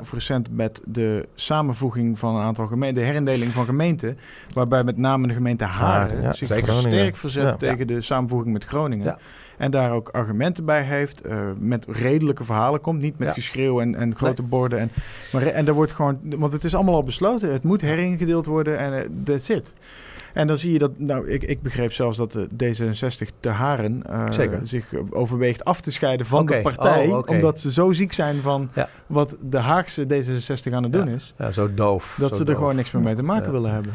of, recent, met de samenvoeging van een aantal gemeenten. De herindeling van gemeenten. Waarbij met name de gemeente Haren zich sterk verzet Ja. tegen de samenvoeging met Groningen. En daar ook argumenten bij heeft. eh, met redelijke verhalen komt. Niet met Ja. geschreeuw en, en grote borden. En, maar, en daar wordt gewoon. Want het is allemaal al besloten. Het moet heringedeeld worden en eh, that's it. En dan zie je dat. Nou, ik, ik begreep zelfs dat de D66 te Haren. eh, zich overweegt af te scheiden van de partij. Oh. Omdat ze zo ziek zijn van Ja. wat de Haagse D66 aan het doen Ja. is. Ja, zo doof. Dat zo ze er gewoon niks meer mee te maken Ja. willen hebben.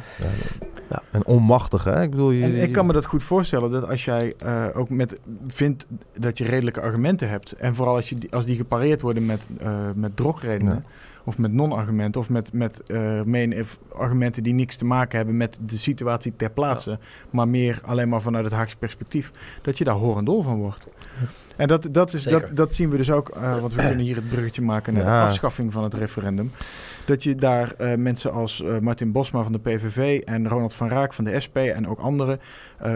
En onmachtig, hè? Ik bedoel, je, En ik kan me dat goed voorstellen dat als jij eh, ook met vindt dat je redelijke argumenten hebt. En vooral als, je die, als die gepareerd worden met, eh met drogredenen. Ja. Of met non-argumenten. Of met, met eh, meen- of argumenten die niks te maken hebben met de situatie ter plaatse. Maar meer alleen maar vanuit het Haagse perspectief. Dat je daar horendol van wordt. En dat, dat, is, dat, Zeker. dat zien we dus ook. eh, want we kunnen hier het bruggetje maken naar Ja. de afschaffing van het referendum. Dat je daar eh, mensen als eh, Martin Bosma van de PVV en Ronald van Raak van de SP en ook anderen eh,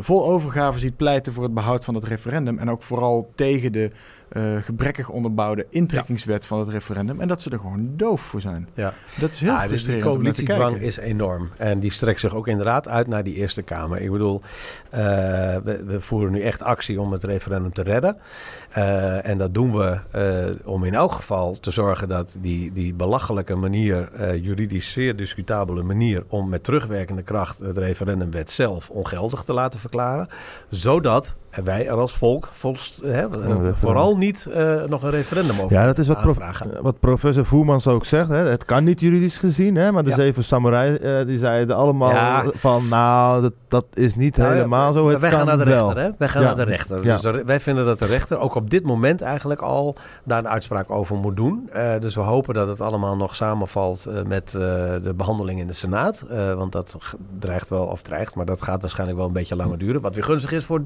vol overgave ziet pleiten voor het behoud van het referendum. En ook vooral tegen de eh, gebrekkig onderbouwde intrekkingswet van het referendum. En dat ze er gewoon doof voor zijn. Ja. Dat is heel Ja, dus die frustrerend naar te coalitiedwang is enorm. En die strekt zich ook inderdaad uit naar die Eerste Kamer. Ik bedoel, eh, we, we voeren nu echt actie om het referendum te redden. Eh, en dat doen we om in elk geval te zorgen dat die, die belachelijke manier, juridisch zeer discutabele manier, om met terugwerkende kracht het referendumwet zelf ongeldig te laten verklaren. Zodat wij er als volk volst, hè, referendum. vooral niet eh, nog een referendum over Ja, dat is wat, prof- wat professor Voermans ook zegt. Hè? Het kan niet juridisch gezien, hè? maar de Ja. zeven samurai eh, die zeiden allemaal van... nou, dat, dat is niet Nou helemaal zo. Het wij kan gaan naar de wel. rechter, hè? Wij gaan naar de rechter. Dus de- wij vinden dat de rechter ook op dit moment eigenlijk al daar een uitspraak over moet doen. Eh, dus we hopen dat het allemaal nog samenvalt eh, met eh, de behandeling in de Senaat. Eh, want dat dreigt wel, of dreigt, maar dat gaat waarschijnlijk wel een beetje langer duren. Wat weer gunstig is voor het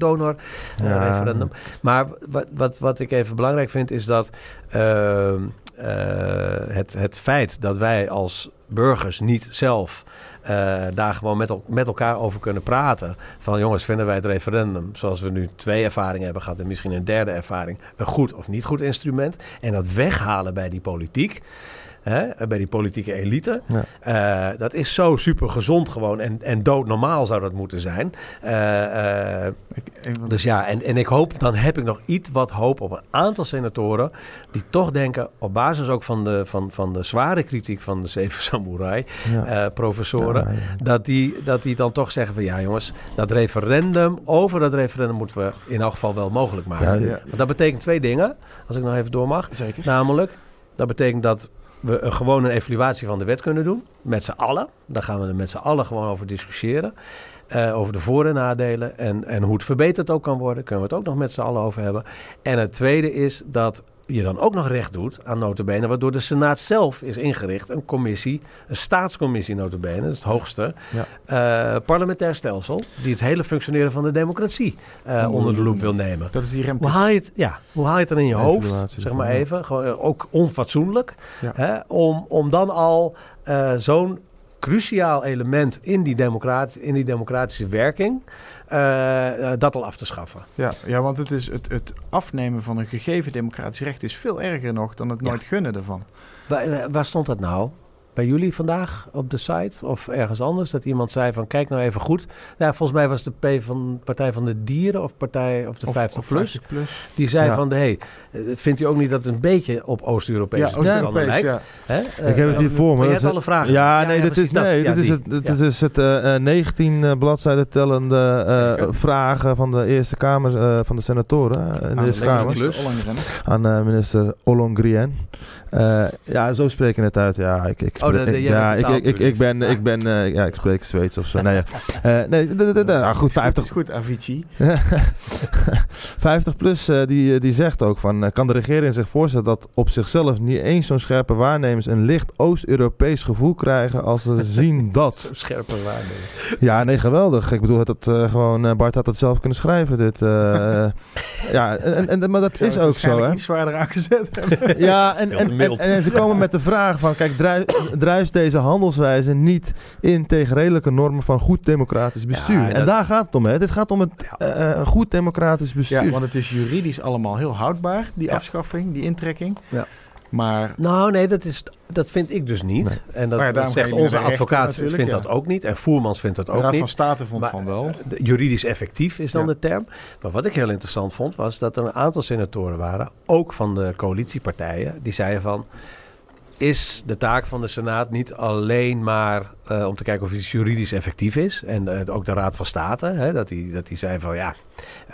donor-referendum. Ja. Maar wat, wat, wat ik even belangrijk vind is dat ehm, eh, het, het feit dat wij als burgers niet zelf eh, daar gewoon met, met elkaar over kunnen praten. Van jongens, vinden wij het referendum, zoals we nu twee ervaringen hebben gehad en misschien een derde ervaring, een goed of niet goed instrument. En dat weghalen bij die politiek. Hè, bij die politieke elite. Ja. Eh, dat is zo super gezond gewoon. En, en doodnormaal zou dat moeten zijn. Eh, eh, Ik, even- dus ja, en, en ik hoop, dan heb ik nog iets wat hoop op een aantal senatoren. die toch denken, op basis ook van de, van, van de zware kritiek van de zeven *laughs* samurai. Ja. professoren. Ja, ja. Dat, die, dat die dan toch zeggen van ja jongens, dat referendum, over dat referendum moeten we in elk geval wel mogelijk maken. Want dat betekent twee dingen, als ik nog even door mag. zeker. Namelijk, dat betekent dat we een, gewoon een evaluatie van de wet kunnen doen. Met z'n allen. Daar gaan we er met z'n allen gewoon over discussiëren. Eh, over de voor- en nadelen. En, en hoe het verbeterd ook kan worden. Kunnen we het ook nog met z'n allen over hebben. En het tweede is dat je dan ook nog recht doet aan notabene, waardoor de Senaat zelf is ingericht, een commissie, een staatscommissie notabene, dat is het hoogste, ja. uh, parlementair stelsel, die het hele functioneren van de democratie uh, onder de loep wil nemen. Dat is die hoe haal je het, ja, hoe haal je het dan in je hoofd, zeg maar even, gewoon, uh, ook onfatsoenlijk, ja. hè, om, om dan al zo'n cruciaal element in die, democrat, in die democratische werking. Uh, dat al af te schaffen. Ja, ja want het, is het, het afnemen van een gegeven democratisch recht is veel erger nog dan het nooit ja. gunnen ervan. Waar, waar, stond dat nou? Bij jullie vandaag op de site of ergens anders? Dat iemand zei van kijk nou even goed. Ja, volgens mij was de P van Partij van de Dieren of Partij of de of, 50, of plus, 50 plus. Die zei ja. van hey, vindt u ook niet dat het een beetje op Oost-Europees ja, Oost lijkt? Ja. Hè? Uh, ik heb het hier voor me. Je hebt alle vragen. Ja, nee, dit is, nee, dit is het, dit is het uh, 19 uh, bladzijden tellende uh, vragen van de Eerste Kamer uh, van de senatoren in de Eerste Kamer. Aan minister Ollongren. ja, zo spreken het uit. Ja, ik, ik, oh, de, de, ja, ik, ik, ik, ik ben, ik ben, ja, ik spreek Zweeds of zo. *laughs* nee, nee, nou goed, 50. goed, Avicii. *laughs* 50 plus die, die zegt ook van kan de regering zich voorstellen dat op zichzelf niet eens zo'n scherpe waarnemers een licht Oost-Europees gevoel krijgen als ze *laughs* zien dat. scherpe waarnemers. Ja, nee, geweldig. Ik bedoel, het, het, uh, gewoon, Bart had het zelf kunnen schrijven. Dit, uh, *laughs* ja, en, en, maar dat is ook zo. Hè? iets zwaarder aangezet *laughs* ja, en, en, en, en, ze komen met de vraag van, kijk, druist deze handelswijze niet in tegen redelijke normen van goed democratisch bestuur? Ja, en, en daar gaat het om. Hè. Dit gaat om het uh, goed democratisch bestuur. Ja, want het is juridisch allemaal heel houdbaar die ja. afschaffing, die intrekking. Ja. Maar... Nou, nee, dat, is, dat vind ik dus niet. Nee. En dat, ja, dat zegt onze advocaat vindt ja. dat ook niet. En Voermans vindt dat ook niet. De Raad van State vond maar, van wel. Juridisch effectief is dan de term. Maar wat ik heel interessant vond, was dat er een aantal senatoren waren, ook van de coalitiepartijen, die zeiden van is de taak van de Senaat niet alleen maar uh, om te kijken of iets juridisch effectief is. En uh, ook de Raad van State, hè, dat, die, dat die zei van ja,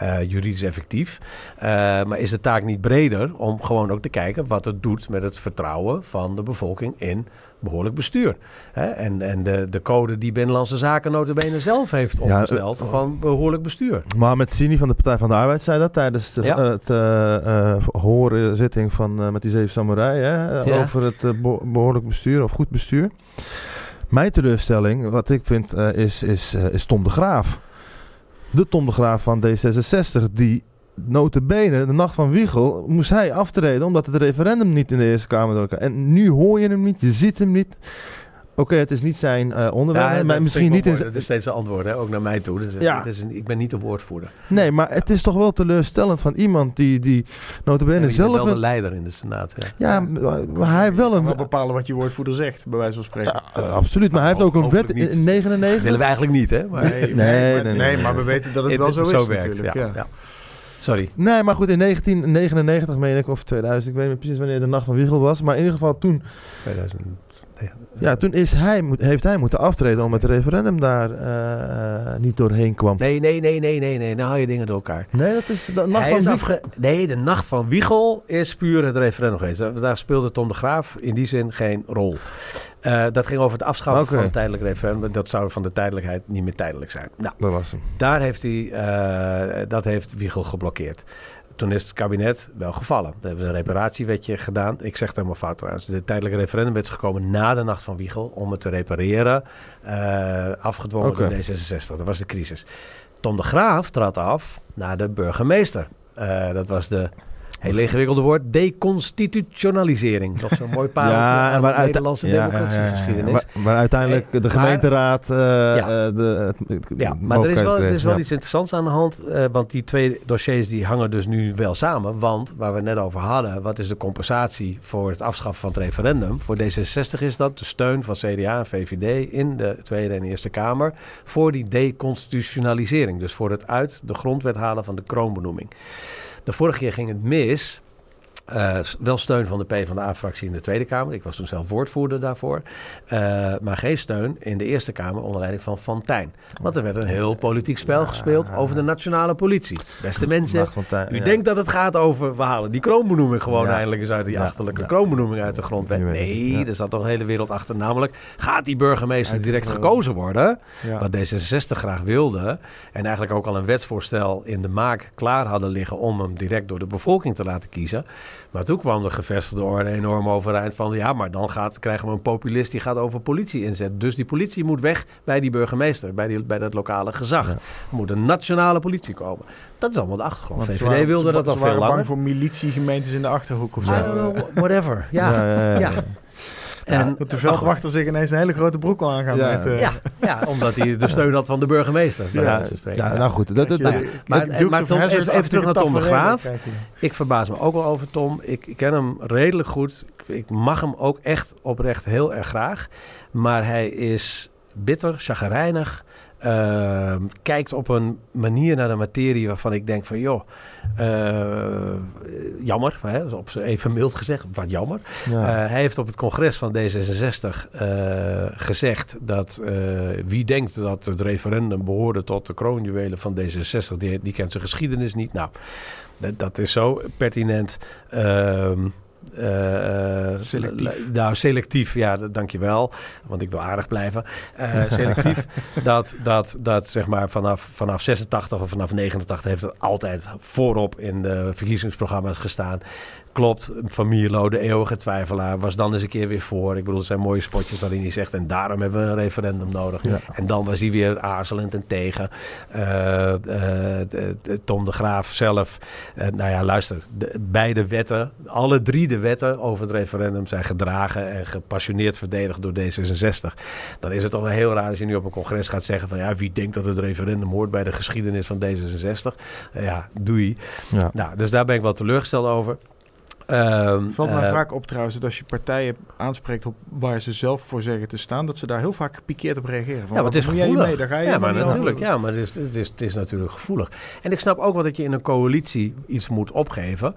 uh, juridisch effectief. maar is de taak niet breder om gewoon ook te kijken wat het doet met het vertrouwen van de bevolking in behoorlijk bestuur. Hè? En, en de, de code die Binnenlandse Zaken notabene zelf heeft opgesteld ja, van behoorlijk bestuur. Maar met Sini van de Partij van de Arbeid zei dat tijdens de, ja. het uh, hoorzitting van, met die zeven samurai hè, ja. over het behoorlijk bestuur of goed bestuur. Mijn teleurstelling, wat ik vind, is, is, is Tom de Graaf. De Tom de Graaf van D66, die notabene, de nacht van Wiegel, moest hij aftreden omdat het referendum niet in de Eerste Kamer En nu hoor je hem niet, je ziet hem niet. Oké, okay, het is niet zijn uh, onderwerp, ja, maar misschien niet... In dat is steeds een antwoord, hè? ook naar mij toe. Dus ja. het is een, ik ben niet de woordvoerder. Nee, maar het is toch wel teleurstellend van iemand die, die notabene ja, zelf... wel de leider in de Senaat. Ja, ja maar hij wel een... Maar bepalen wat je woordvoerder zegt, bij wijze van spreken. Ja, uh, absoluut, maar hij heeft ook een wet in 99... Dat willen we eigenlijk niet, hè? Maar... Nee, nee, nee, maar, nee, nee, maar we weten dat het wel zo, zo is werkt, natuurlijk. ja. Sorry. Nee, maar goed, in 1999 meen ik, of 2000, ik weet niet precies wanneer de Nacht van Wiegel was. Maar in ieder geval toen... 2000. Ja, toen is hij, heeft hij moeten aftreden omdat het referendum daar uh, niet doorheen kwam. Nee, nee, nee, nee, nee, nee. Nou haal je dingen door elkaar. Nee, dat is de nacht hij van Wiegel. Nee, de nacht van Wiegel is puur het referendum geweest. Daar speelde Tom de Graaf in die zin geen rol. Uh, dat ging over het afschaffen okay. van het tijdelijk referendum. Dat zou van de tijdelijkheid niet meer tijdelijk zijn. Nou, dat was hem. Daar heeft hij, uh, dat heeft Wiegel geblokkeerd toen is het kabinet wel gevallen. We hebben een reparatiewetje gedaan. Ik zeg het helemaal fout trouwens. De tijdelijke referendumwet is gekomen na de nacht van Wiegel om het te repareren. Uh, afgedwongen okay. door D66. Dat was de crisis. Tom de Graaf trad af naar de burgemeester. Uh, dat was de Heel ingewikkelde woord. Deconstitutionalisering. Nog zo'n mooi paar ja, en waar de Nederlandse ja, democratiegeschiedenis. Ja, waar, uiteindelijk de eh, gemeenteraad... Uh, ja. de, ja, maar er is wel, er is wel iets interessants aan de hand. Uh, want die twee dossiers die hangen dus nu wel samen. Want waar we het net over hadden... wat is de compensatie voor het afschaffen van het referendum? Voor D66 is dat de steun van CDA en VVD... in de Tweede en Eerste Kamer... voor die deconstitutionalisering. Dus voor het uit de grondwet halen van de kroonbenoeming. De vorige keer ging het mis. Uh, wel steun van de PvdA-fractie in de Tweede Kamer. Ik was toen zelf woordvoerder daarvoor. Uh, maar geen steun in de Eerste Kamer onder leiding van Fantijn. Want er werd een heel politiek spel gespeeld over de nationale politie. Beste mensen, u denkt dat het gaat over... we halen die kroonbenoeming gewoon eindelijk eens uit die achterlijke kroonbenoeming uit de grondwet. Nee, er zat toch een hele wereld achter. Namelijk, gaat die burgemeester direct gekozen worden? Wat D66 graag wilde. En eigenlijk ook al een wetsvoorstel in de maak klaar hadden liggen... om hem direct door de bevolking te laten kiezen... Maar toen kwam de gevestigde orde enorm overeind van... ja, maar dan gaat, krijgen we een populist die gaat over politie inzetten. Dus die politie moet weg bij die burgemeester, bij, die, bij dat lokale gezag. Er moet een nationale politie komen. Dat is allemaal de achtergrond. Want VVD waren- wilde ze- dat al ze veel waren bang langer. voor militiegemeentes in de Achterhoek of zo. I don't know, whatever. Ja, Ja, ja, ja. ja. En, Dat de veldwachter zich ineens een hele grote broek al aan gaat Ja. met... eh, ja, ja, omdat hij de steun had van de burgemeester. Ja, ja, nou goed. Dat, dat, dat je- dat- Maar- maar Tom, even- even terug naar Tom de Graaf. Ik verbaas me ook wel over Tom. Ik, ik ken hem redelijk goed. Ik, ik mag hem ook echt oprecht heel erg graag. Maar hij is bitter, chagrijnig. Ehm, kijkt op een manier naar de materie waarvan ik denk van... joh, eh, jammer, hè, op even mild gezegd, wat jammer. ja. Eh, hij heeft op het congres van D66 eh, gezegd dat wie denkt dat het referendum behoorde tot de kroonjuwelen van D66, die, die kent zijn geschiedenis niet. Nou, dat, dat is zo pertinent. Ehm, eh, eh, Selectief. Nou, selectief, ja, dankjewel. Want ik wil aardig blijven. Eh, *laughs* selectief, dat, dat, dat zeg maar vanaf, vanaf 86 of vanaf 89 heeft het altijd voorop in de verkiezingsprogramma's gestaan. Klopt, Van Mierlo, de eeuwige twijfelaar, was dan eens een keer weer voor. Ik bedoel, het zijn mooie spotjes waarin hij zegt... en daarom hebben we een referendum nodig. Ja. En dan was hij weer aarzelend en tegen. Eh, eh, de- Tom de Graaf zelf. Eh, nou ja, luister. De, beide wetten, alle drie de wetten over het referendum... zijn gedragen en gepassioneerd verdedigd door D66. Dan is het toch wel heel raar als je nu op een congres gaat zeggen... van ja, wie denkt dat het referendum hoort bij de geschiedenis van D66? Eh, ja, doei. ja. Nou, dus daar ben ik wel teleurgesteld over. Ehm, valt mij eh, vaak op trouwens dat als je partijen aanspreekt op waar ze zelf voor zeggen te staan, dat ze daar heel vaak gepikeerd op reageren. Van, Ja, maar het is gevoelig. hiermee? Daar ga je ja, maar natuurlijk. Ja, maar het is, het, is, het is natuurlijk gevoelig. En ik snap ook wel dat je in een coalitie iets moet opgeven.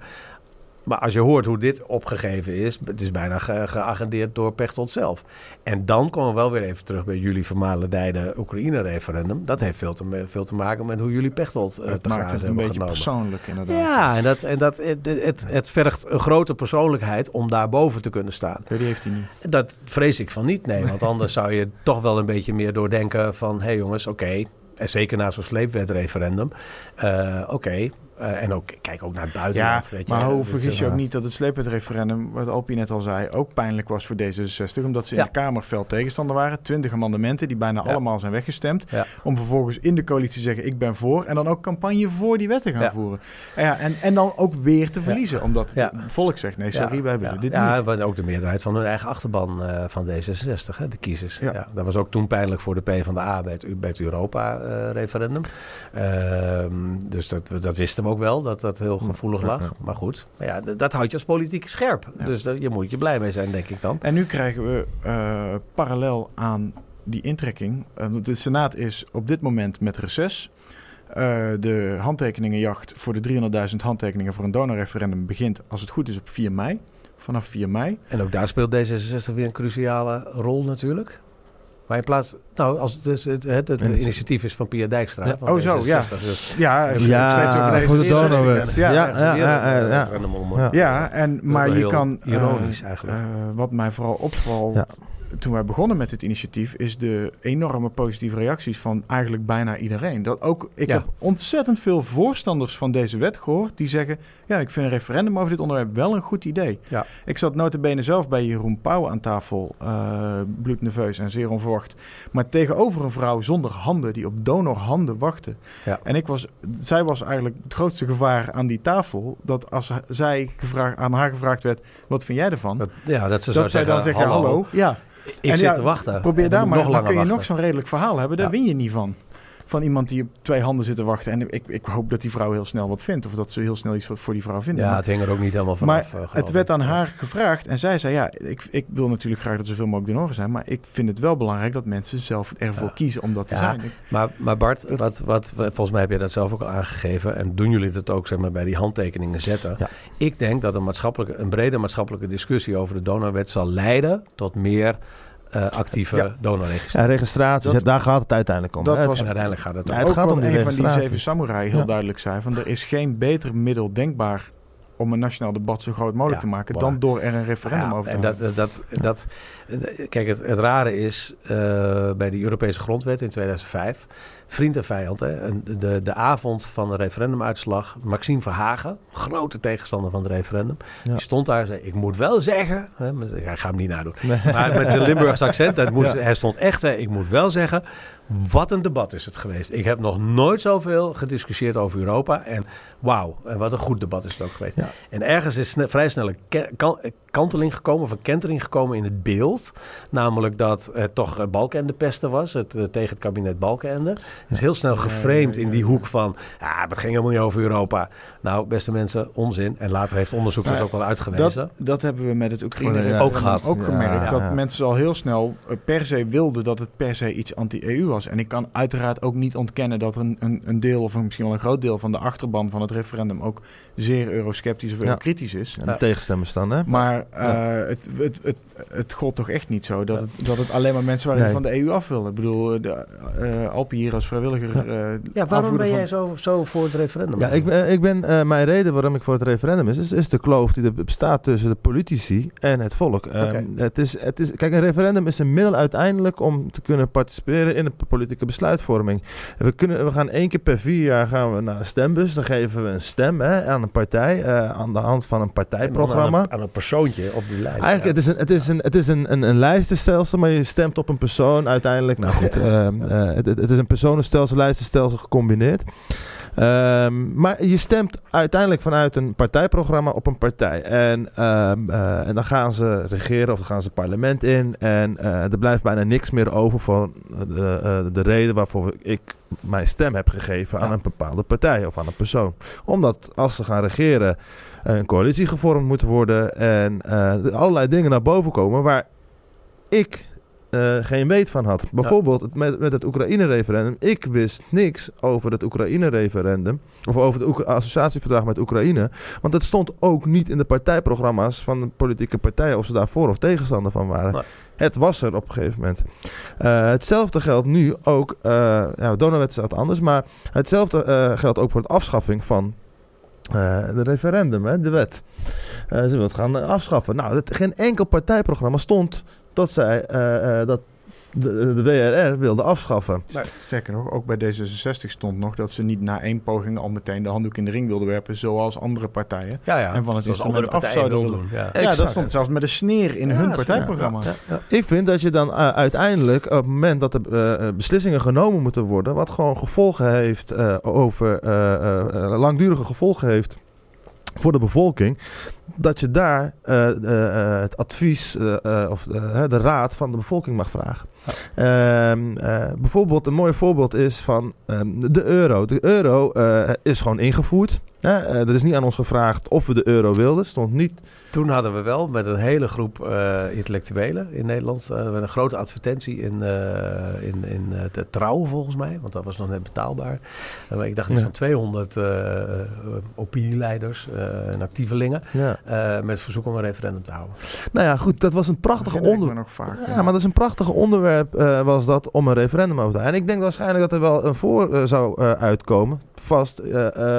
Maar als je hoort hoe dit opgegeven is, het is bijna ge- geagendeerd door Pechtold zelf. En dan komen we wel weer even terug bij jullie vermalendijde Oekraïne-referendum. Dat heeft veel te, veel te maken met hoe jullie Pechtold eh, Het te maakt het een beetje genomen. persoonlijk inderdaad. Ja, en, dat, en dat, het, het, het vergt een grote persoonlijkheid om daarboven te kunnen staan. Die heeft hij niet. Dat vrees ik van niet, nee. Want anders zou je toch wel een beetje meer doordenken van... hé hey jongens, oké, en zeker na zo'n sleepwetreferendum... eh, oké, eh, en ook, kijk ook naar het Ja, buitenland. weet je. maar hoe vergis je eh, ook niet dat het sleepwetreferendum, wat Alpie net al zei, ook pijnlijk was voor D66. Omdat ze Ja. in de Kamer fel tegenstander waren. Twintig amendementen die bijna Ja. allemaal zijn weggestemd. Ja. Om vervolgens in de coalitie te zeggen, ik ben voor. En dan ook campagne voor die wetten gaan Ja. voeren. En, ja, en, en dan ook weer te verliezen. Omdat Ja. het volk zegt, nee sorry, ja, wij willen ja. dit ja, niet. want ook de meerderheid van hun eigen achterban eh, van D66, hè, de kiezers. Ja. Ja. dat was ook toen pijnlijk voor de PvdA bij het, bij het Europa-referendum. dus dat, dat wisten we ook wel, dat dat heel gevoelig lag. Maar goed, maar ja, dat houdt je als politiek scherp. Ja. Dus daar je moet je blij mee zijn, denk ik dan. En nu krijgen we eh, parallel aan die intrekking. eh, de Senaat is op dit moment met reces. Eh, de handtekeningenjacht voor de 300.000 handtekeningen voor een donorreferendum begint, als het goed is, op 4 mei. Vanaf 4 mei. En ook daar speelt D66 weer een cruciale rol natuurlijk. Maar in plaats, nou, als het, dus het, het, het het- initiatief is van Pia Dijkstra. Ja. van Oh, zo, ja. D66, Dus Ja, Ja, voor de donorwet. Ja, Ja, ja. ja, ja. eh, en, maar je kan... eh, ironisch eigenlijk. eh, wat mij vooral opvalt Ja. toen wij begonnen met dit initiatief... is de enorme positieve reacties van eigenlijk bijna iedereen. Dat ook, ik Ja. heb ontzettend veel voorstanders van deze wet gehoord... die zeggen, ja, ik vind een referendum over dit onderwerp wel een goed idee. Ja. Ik zat notabene zelf bij Jeroen Pauw aan tafel, eh bloednerveus en zeer onverwacht. Maar tegenover een vrouw zonder handen, die op donorhanden wachtte. Ja. En ik was, zij was eigenlijk het grootste gevaar aan die tafel. Dat als zij gevraagd, aan haar gevraagd werd, wat vind jij ervan? Dat, ja, dat ze zou dat zij dan zeggen, hallo. Ja, ik En zit ja, te wachten. probeer daar maar. ik Dan nog kun je nog zo'n redelijk verhaal hebben. Daar win je niet van. Van iemand die op twee handen zit te wachten. En ik, ik hoop dat die vrouw heel snel wat vindt. Of dat ze heel snel iets voor die vrouw vindt. Ja, Maar- het hing er ook niet helemaal maar vanaf. eh, het werd aan haar gevraagd en zij zei: Ja, ik, ik wil natuurlijk graag dat zoveel mogelijk donoren zijn. Maar ik vind het wel belangrijk dat mensen zelf ervoor Ja. kiezen om dat te Ja. zijn. Ik- Maar, maar Bart, Dat- wat, wat, volgens mij heb je dat zelf ook al aangegeven. En doen jullie dat ook zeg maar, bij die handtekeningen zetten? Ja. Ik denk dat een, maatschappelijke, een brede maatschappelijke discussie over de donorwet zal leiden tot meer eh, actieve Ja. donorregistratie. Ja, registraties, Dat- daar gaat het uiteindelijk om. dat hè. was- En uiteindelijk gaat het Ja, het ook gaat om die een van die registratie. zeven samurai heel Ja. duidelijk zei: van er is geen beter middel denkbaar om een nationaal debat zo groot mogelijk Ja, te maken waar. dan door er een referendum Ja, over te en houden. dat, dat, dat, kijk, het, het rare is, eh, bij de Europese grondwet in 2005 vriend en vijand. Hè. De, de avond van de referendumuitslag, Maxime Verhagen, grote tegenstander van het referendum, die stond daar en zei: Ik moet wel zeggen, hè, hij gaat hem niet nadoen, maar met zijn Limburgs accent, dat moest, hij stond echt, zei, ik moet wel zeggen, wat een debat is het geweest. Ik heb nog nooit zoveel gediscussieerd over Europa. En wauw, en wat een goed debat is het ook geweest. En ergens is vrij snel een kanteling gekomen, of een kentering gekomen in het beeld. Namelijk dat het toch eh, Balkenende pesten was, het, eh, tegen het kabinet Balkenende. is heel snel geframed in die hoek van, ja, het ging helemaal niet over Europa. Nou, beste mensen, onzin. En later heeft onderzoek dat ook wel uitgewezen. Dat, dat hebben we met het Oekraïne ook gehad. Ook gemerkt dat mensen al heel snel eh, per se wilden dat het per se iets anti-EU was. En ik kan uiteraard ook niet ontkennen dat een, een, een deel of misschien wel een groot deel van de achterban van het referendum ook zeer eurosceptisch of eurokritisch is. En de tegenstemmers dan, hè? Maar uh, het, het, het, het god toch echt niet zo dat, het, dat het alleen maar mensen waren die van de EU af willen. Ik bedoel, de, uh, Alpie hier als vrijwilliger. Uh, ja, waarom ben jij zo, zo voor het referendum? Ja, ik ben, ik ben mijn reden waarom ik voor het referendum is, is, is de kloof die er bestaat tussen de politici en het volk. Okay. het is, het is, kijk, een referendum is een middel uiteindelijk om te kunnen participeren in de politieke besluitvorming. We, kunnen, we gaan één keer per vier jaar gaan we naar een stembus. Dan geven we een stem hè, aan een partij aan de hand van een partijprogramma. Aan een, aan een persoontje op die lijst. Eigenlijk, het is een, het is een, het is een, een, een lijstenstelsel, maar je stemt op een persoon uiteindelijk. Nou goed, uh, uh, het, het, is een personenstelsel, lijstenstelsel gecombineerd. Um, maar je stemt uiteindelijk vanuit een partijprogramma op een partij. En, um, uh, en dan gaan ze regeren of dan gaan ze parlement in. En uh, er blijft bijna niks meer over van de, de reden waarvoor ik mijn stem heb gegeven aan een bepaalde partij of aan een persoon. Omdat als ze gaan regeren een coalitie gevormd moet worden en uh, allerlei dingen naar boven komen waar ik uh, geen weet van had. Bijvoorbeeld ja. met, met het Oekraïne-referendum. Ik wist niks over het Oekraïne-referendum. Of over het associatieverdrag met Oekraïne. Want het stond ook niet in de partijprogramma's van de politieke partijen. Of ze daar voor of tegenstander van waren. Nee. Het was er op een gegeven moment. Uh, hetzelfde geldt nu ook. Uh, ja, Donowet is wat anders. Maar hetzelfde geldt ook voor de afschaffing van uh, de referendum, hè, de wet. Uh, ze willen het gaan afschaffen. Nou, het, geen enkel partijprogramma stond dat zij uh, dat de, de WRR wilde afschaffen. Sterker nog, ook bij D66 stond nog dat ze niet na één poging al meteen de handdoek in de ring wilden werpen, zoals andere partijen. Ja, ja. En van het instrument af zouden willen doen. Ja. ja, dat stond zelfs met een sneer in ja, hun partijprogramma. Ja, Ik vind dat je dan uh, uiteindelijk, op het moment dat er uh, beslissingen genomen moeten worden, wat gewoon gevolgen heeft uh, over, langdurige gevolgen heeft voor de bevolking, dat je daar uh, uh, het advies uh, of de raad van de bevolking mag vragen. Ehm, bijvoorbeeld, een mooi voorbeeld is van um, de euro. De euro is gewoon ingevoerd. er is niet aan ons gevraagd of we de euro wilden. Stond niet toen hadden we wel met een hele groep uh, intellectuelen in Nederland uh, een grote advertentie in, uh, in, in de Trouw volgens mij, want dat was nog net betaalbaar. ik dacht iets ja. van 200 opinieleiders en actievelingen ja. met verzoek om een referendum te houden. Nou ja, goed, dat was een prachtig onderwerp. Ja, maar dat is een prachtig onderwerp was dat om een referendum over te houden. En ik denk waarschijnlijk dat er wel een voor zou uitkomen, vast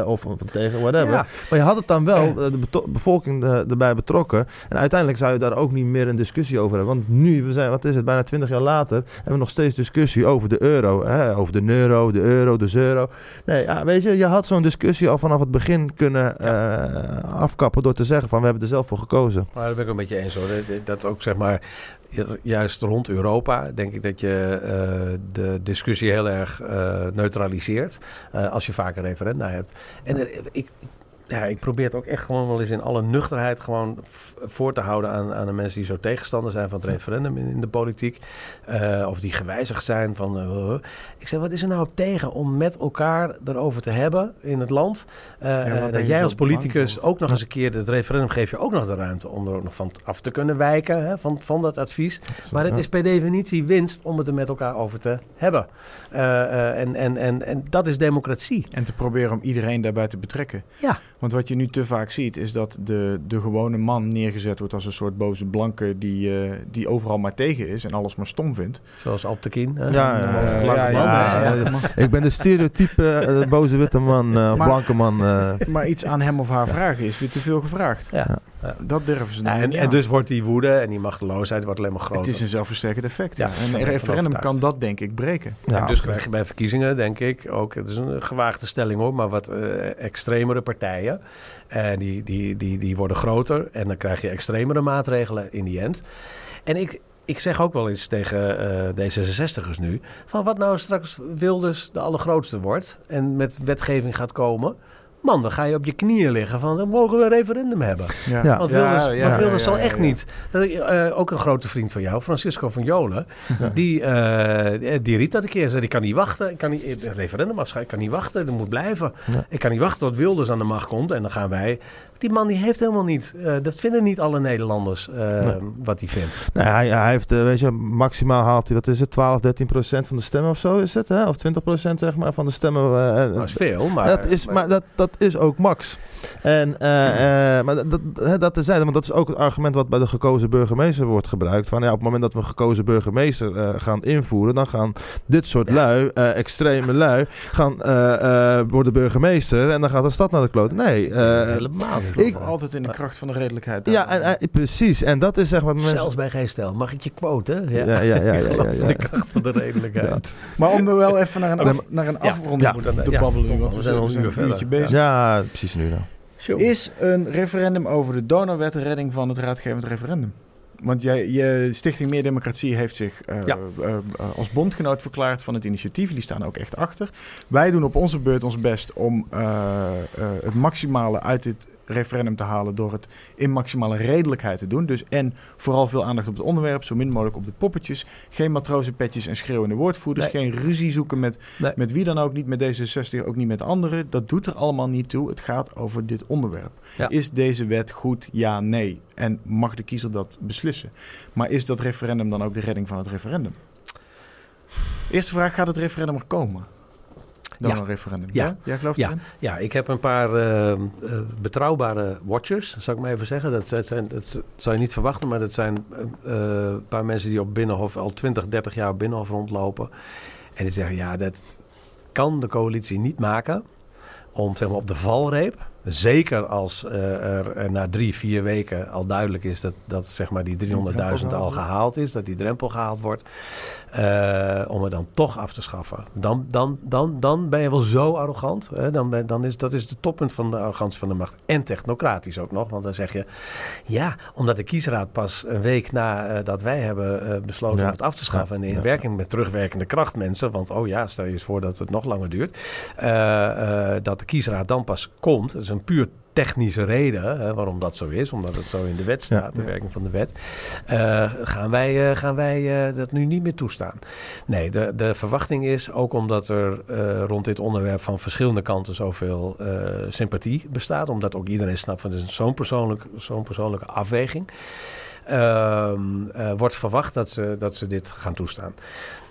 of tegen whatever. Maar je had het dan wel de bevolking erbij betrokken betrokken. En uiteindelijk zou je daar ook niet meer een discussie over hebben. Want nu, we zijn, wat is het, bijna twintig jaar later, hebben we nog steeds discussie over de euro. Hè? Over de euro, de euro, de euro. Nee, ja, weet je, je had zo'n discussie al vanaf het begin kunnen uh, afkappen door te zeggen van we hebben er zelf voor gekozen. Maar daar ben ik een beetje eens hoor. Dat ook zeg maar juist rond Europa denk ik dat je uh, de discussie heel erg uh, neutraliseert uh, als je vaak een referenda hebt. En ik, ja, ik probeer het ook echt gewoon wel eens in alle nuchterheid gewoon voor te houden aan, aan de mensen die zo tegenstander zijn van het referendum in, in de politiek. Uh, of die gewijzigd zijn van. Uh, ik zeg, wat is er nou op tegen om met elkaar erover te hebben in het land? Uh, ja, dat jij als politicus ook nog eens een keer het referendum geeft je ook nog de ruimte om er ook nog van af te kunnen wijken hè, van, van dat advies. Maar het is per definitie winst om het er met elkaar over te hebben. en, en, en, en dat is democratie. En te proberen om iedereen daarbij te betrekken. Ja. Want wat je nu te vaak ziet, is dat de, de gewone man neergezet wordt als een soort boze blanke die, eh, die overal maar tegen is en alles maar stom vindt. Zoals Alptekin. hè? Ja, ja, *laughs* ja, ja. Ik ben de stereotype eh, boze witte man, eh, Maar- blanke man. eh. Maar iets aan hem of haar vragen is weer te veel gevraagd. Ja. Dat durven ze Ja, en, niet en aan. dus wordt die woede en die machteloosheid wordt alleen maar groter. Het is een zelfversterkend effect. Ja. En een referendum kan dat denk ik breken. Ja, en dus krijg je bij verkiezingen, denk ik, ook, het is een gewaagde stelling hoor, maar wat eh, extremere partijen. En die, die, die, die worden groter en dan krijg je extremere maatregelen in die end. En ik, ik zeg ook wel eens tegen eh D66'ers nu, van wat nou straks Wilders de allergrootste wordt en met wetgeving gaat komen. Man, dan ga je op je knieën liggen van, dan mogen we een referendum hebben. Ja. Want Ja, Wilders, ja, want Wilders ja, zal ja, echt ja. niet. Dat, eh, ook een grote vriend van jou, Francisco van Jolen. Die, eh, die riep dat een keer. Zei, ik kan niet wachten. Ik kan niet, een referendum afschrijven. Ik kan niet wachten. Dat moet blijven. Ja. Ik kan niet wachten tot Wilders aan de macht komt. En dan gaan wij... Die man die heeft helemaal niet... eh, dat vinden niet alle Nederlanders eh, Nee. wat hij vindt. Nee, hij, hij heeft, eh, weet je, maximaal haalt hij, wat is het, 12, 13 procent van de stemmen of zo is het, hè? Of 20 procent zeg maar van de stemmen. Dat is veel, maar... dat is, maar dat, dat is ook max. En, maar dat, dat, dat terzijde, want dat is ook het argument wat bij de gekozen burgemeester wordt gebruikt. Van ja, op het moment dat we een gekozen burgemeester gaan invoeren, dan gaan dit soort lui, extreme lui, gaan, worden burgemeester en dan gaat de stad naar de kloot. Nee, helemaal niet. Ik- Altijd in de kracht van de redelijkheid. ja, en, en- precies. En dat is zeg maar mensen. Zelfs bij geen stel. Mag ik je quoten? Ja, ja, ja, ja, Ik geloof ja, in ja. de kracht van de redelijkheid. Maar om er wel even naar een, af, naar een Ja, afronding ja, te ja, babbelen. want we zijn al een uur verder. uurtje bezig. Ja, precies nu dan. Is een referendum over de donorwet een redding van het raadgevend referendum? Want jij, je Stichting Meer Democratie heeft zich eh, Ja. eh, eh, als bondgenoot verklaard van het initiatief. Die staan ook echt achter. Wij doen op onze beurt ons best om eh, eh, het maximale uit dit referendum te halen door het in maximale redelijkheid te doen. Dus en vooral veel aandacht op het onderwerp, zo min mogelijk op de poppetjes. Geen matrozenpetjes en schreeuwende woordvoerders. Nee. Geen ruzie zoeken met, Nee. met wie dan ook, niet met D66, ook niet met anderen. Dat doet er allemaal niet toe. Het gaat over dit onderwerp. Ja. Is deze wet goed? Ja, nee. En mag de kiezer dat beslissen? Maar is dat referendum dan ook de redding van het referendum? Eerste vraag, gaat het referendum er komen? Dan Ja. een referendum. Ja. Jij gelooft Ja. erin? Ja, ik heb een paar eh, eh, betrouwbare watchers, zou ik maar even zeggen. Dat, dat zijn, dat zou je niet verwachten, maar dat zijn eh, eh, een paar mensen die op Binnenhof al 20, 30 jaar op Binnenhof rondlopen. En die zeggen, ja, dat kan de coalitie niet maken om zeg maar, op de valreep... Zeker als eh, er, er na drie, vier weken al duidelijk is dat, dat zeg maar die 300.000 al gehaald is, dat die drempel gehaald wordt, eh, om het dan toch af te schaffen. Dan, dan, dan, dan ben je wel zo arrogant. Hè? Dan ben, dan is, dat is de toppunt van de arrogantie van de macht. En technocratisch ook nog, want dan zeg je, ja, omdat de kiesraad pas een week na eh, dat wij hebben eh, besloten Ja. om het af te schaffen en in Ja. werking met terugwerkende kracht mensen, want oh ja, stel je eens voor dat het nog langer duurt, eh, eh, dat de kiesraad dan pas komt. Een puur technische reden hè, waarom dat zo is, omdat het zo in de wet staat, Ja. de werking van de wet, eh, gaan wij, eh, gaan wij eh, dat nu niet meer toestaan. Nee, de, de verwachting is ook omdat er rond dit onderwerp van verschillende kanten zoveel sympathie bestaat, omdat ook iedereen snapt van het is zo'n persoonlijk, zo'n persoonlijke afweging, ehm, eh, wordt verwacht dat ze, dat ze dit gaan toestaan.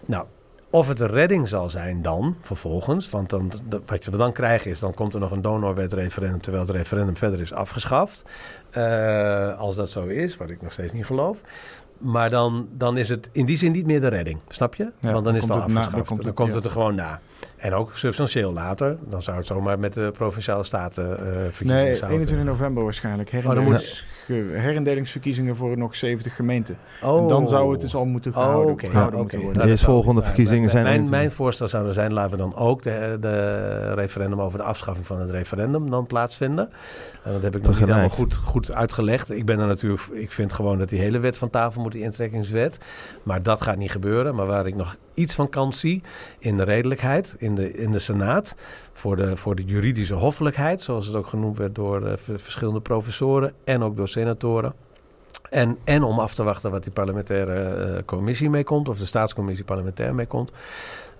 Nou, of het een redding zal zijn dan, vervolgens. Want dan, wat we dan krijgen is, dan komt er nog een donorwetreferendum... terwijl het referendum verder is afgeschaft. Eh, als dat zo is, wat ik nog steeds niet geloof. Maar dan, dan is het in die zin niet meer de redding. Snap je? Ja, Want dan is het al na- afgeschaft. dan komt dan het- komt het er gewoon na. En ook substantieel later. Dan zou het zomaar met de Provinciale Staten eh verkiezingen Nee, samen 21 november waarschijnlijk. dan Herindelings, ge- herindelingsverkiezingen voor nog 70 gemeenten. Oh. En dan zou het dus al moeten Oh, gehouden, oké. gehouden Ja, moeten oké. worden. De Nou, dat eerstvolgende zou- verkiezingen zijn Mijn, mijn voorstel zou er zijn, laten we dan ook de, de referendum over de afschaffing van het referendum dan plaatsvinden. En dat heb ik nog niet helemaal goed, goed uitgelegd. Ik ben er natuurlijk, ik vind gewoon dat die hele wet van tafel moet, die intrekkingswet. Maar dat gaat niet gebeuren. Maar waar ik nog iets van kans zie in de redelijkheid, in de, in de Senaat, voor de, voor de juridische hoffelijkheid, zoals het ook genoemd werd door eh, verschillende professoren en ook door senatoren. En, en om af te wachten wat die parlementaire eh, commissie meekomt, of de staatscommissie parlementair meekomt.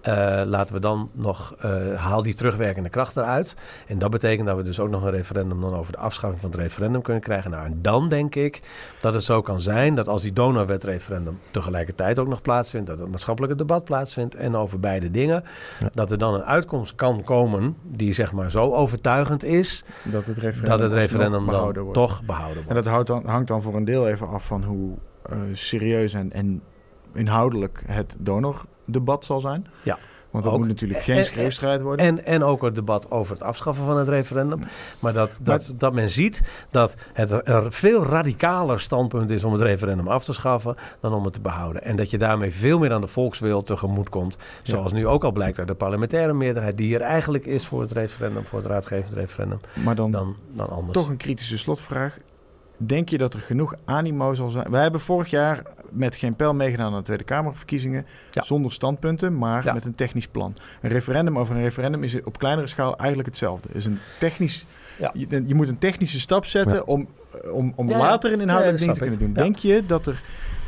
Uh, laten we dan nog, uh, haal die terugwerkende kracht eruit. En dat betekent dat we dus ook nog een referendum dan over de afschaffing van het referendum kunnen krijgen. Nou, en dan denk ik dat het zo kan zijn dat als die donorwetreferendum tegelijkertijd ook nog plaatsvindt, dat het maatschappelijke debat plaatsvindt en over beide dingen, dat er dan een uitkomst kan komen die zeg maar zo overtuigend is dat het referendum, dat het referendum dan behouden toch behouden wordt. En dat houdt dan, hangt dan voor een deel even af van hoe uh, serieus en, en inhoudelijk het donordebat zal zijn. Ja. Want dat Ook. moet natuurlijk geen schreeuwstrijd worden. En, en ook het debat over het afschaffen van het referendum. Maar dat, dat, dat men ziet dat het er veel radicaler standpunt is om het referendum af te schaffen dan om het te behouden. En dat je daarmee veel meer aan de volkswil tegemoet komt. Zoals nu ook al blijkt uit de parlementaire meerderheid die er eigenlijk is voor het referendum, voor het raadgevend referendum, maar dan, dan, dan anders. toch een kritische slotvraag. Denk je dat er genoeg animo zal zijn? Wij hebben vorig jaar met geen pijl meegedaan aan de Tweede Kamerverkiezingen. Ja. Zonder standpunten, maar Ja. met een technisch plan. Een referendum over een referendum is op kleinere schaal eigenlijk hetzelfde. Is een technisch, Ja. je, je moet een technische stap zetten Ja. om, om, om Ja, later een inhoudelijk ja, ding te kunnen doen. Denk je dat er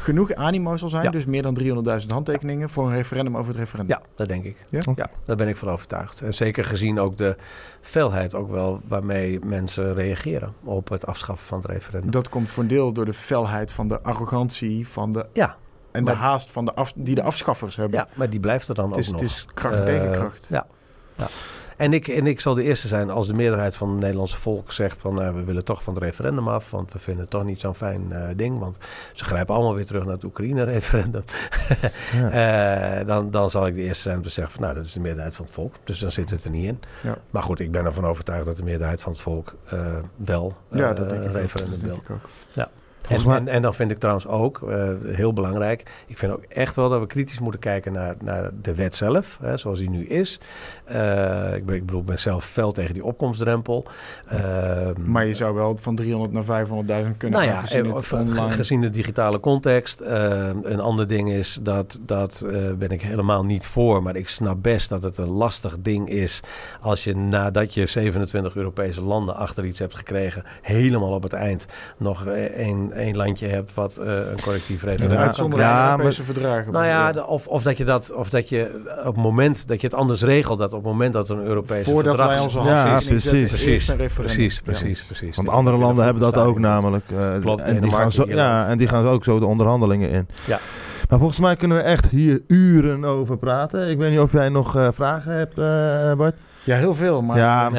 genoeg animo zal zijn? Ja. Dus meer dan 300.000 handtekeningen voor een referendum over het referendum? Ja, dat denk ik. Ja? Ja, daar ben ik van overtuigd. En zeker gezien ook de felheid ook wel waarmee mensen reageren op het afschaffen van het referendum. Dat komt voor een deel door de felheid van de arrogantie van de, Ja, en de haast van de af, die de afschaffers hebben. ja, maar die blijft er dan het, ook nog. het is kracht Eh, tegen kracht. Ja. ja. En, ik, en ik zal de eerste zijn als de meerderheid van het Nederlandse volk zegt van nou, we willen toch van het referendum af, want we vinden het toch niet zo'n fijn eh, ding. Want ze grijpen allemaal weer terug naar het Oekraïne-referendum. *laughs* Eh, dan, dan zal ik de eerste zijn om te zeggen van nou, dat is de meerderheid van het volk. Dus dan zit het er niet in. Ja. Maar goed, ik ben ervan overtuigd dat de meerderheid van het volk eh, wel eh, Ja, dat denk ik een referendum wil. ook. En, en, en dan vind ik trouwens ook, eh, heel belangrijk, ik vind ook echt wel dat we kritisch moeten kijken naar, naar de wet zelf, hè, zoals die nu is. Eh, ik, ben, ik bedoel, ik ben zelf fel tegen die opkomstdrempel. Ehm, Maar je zou wel van 300 naar 500.000 kunnen nou gaan, ja, gezien eh, het ge- online. gezien de digitale context. eh, een ander ding is dat, dat eh, ben ik helemaal niet voor. Maar ik snap best dat het een lastig ding is. Als je nadat je 27 Europese landen achter iets hebt gekregen. helemaal op het eind nog één, één landje hebt wat een collectief referendum Ja, uitzondering ja, Europese verdragen. nou ja, of, of dat je dat, of dat je op het moment dat je het anders regelt, dat op het moment dat er een Europese Voordat verdrag wij is- onze Ja, precies. Precies, Ja. precies, precies. Want andere landen hebben dat ook namelijk. eh, Klopt, en die gaan, zo, ja, en die gaan ook zo de onderhandelingen in. Ja. Maar volgens mij kunnen we echt hier uren over praten. Ik weet niet of jij nog eh, vragen hebt, eh, Bart. Ja, heel veel, maar ja,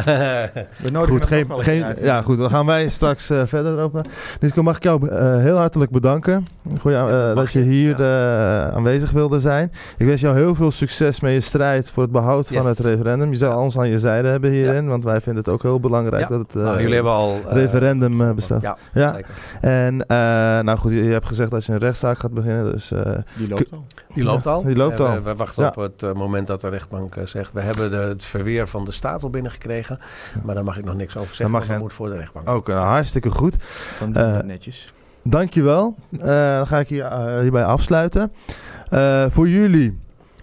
we *laughs* nodigen goed, geen, geen, ja, goed, dan gaan wij straks eh, verder open. Dus ik mag ik jou eh, heel hartelijk bedanken voor jou, Ja, dat eh, mag dat je je, hier eh, aanwezig wilde zijn. Ik wens jou heel veel succes met je strijd voor het behoud van het referendum. Je zou Ja. ons aan je zijde hebben hierin, want wij vinden het ook heel belangrijk Ja. dat het eh, Nou, jullie hebben al eh, referendum eh, bestaat. Ja, Ja. zeker. En eh, nou goed, je, je hebt gezegd dat je een rechtszaak gaat beginnen, dus eh, Die loopt al. Die loopt al. Die loopt Eh, al. We, we wachten Ja. op het moment dat de rechtbank zegt... we hebben de, het verweer van de staat al binnengekregen. Maar daar mag ik nog niks over zeggen, dat je- moet voor de rechtbank. ook eh, hartstikke goed. Dan doen we Eh, netjes. Dankjewel. Eh dan ga ik hier, eh, hierbij afsluiten. Eh, voor jullie,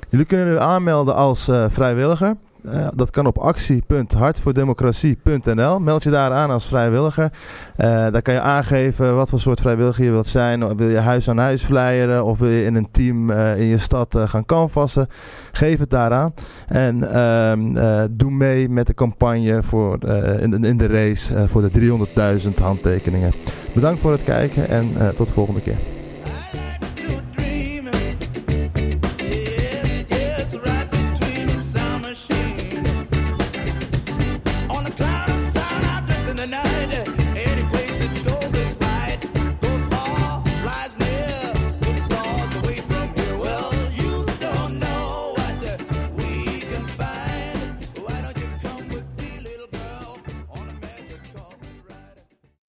jullie kunnen u aanmelden als eh, vrijwilliger. Eh, dat kan op actie.hartvoordemocratie.nl. Meld je daar aan als vrijwilliger. Eh, daar kan je aangeven wat voor soort vrijwilliger je wilt zijn. Wil je huis aan huis flyeren of wil je in een team eh, in je stad gaan canvassen? Geef het daaraan. En ehm, eh, doe mee met de campagne voor, in, in de race voor de 300.000 handtekeningen. Bedankt voor het kijken en tot de volgende keer.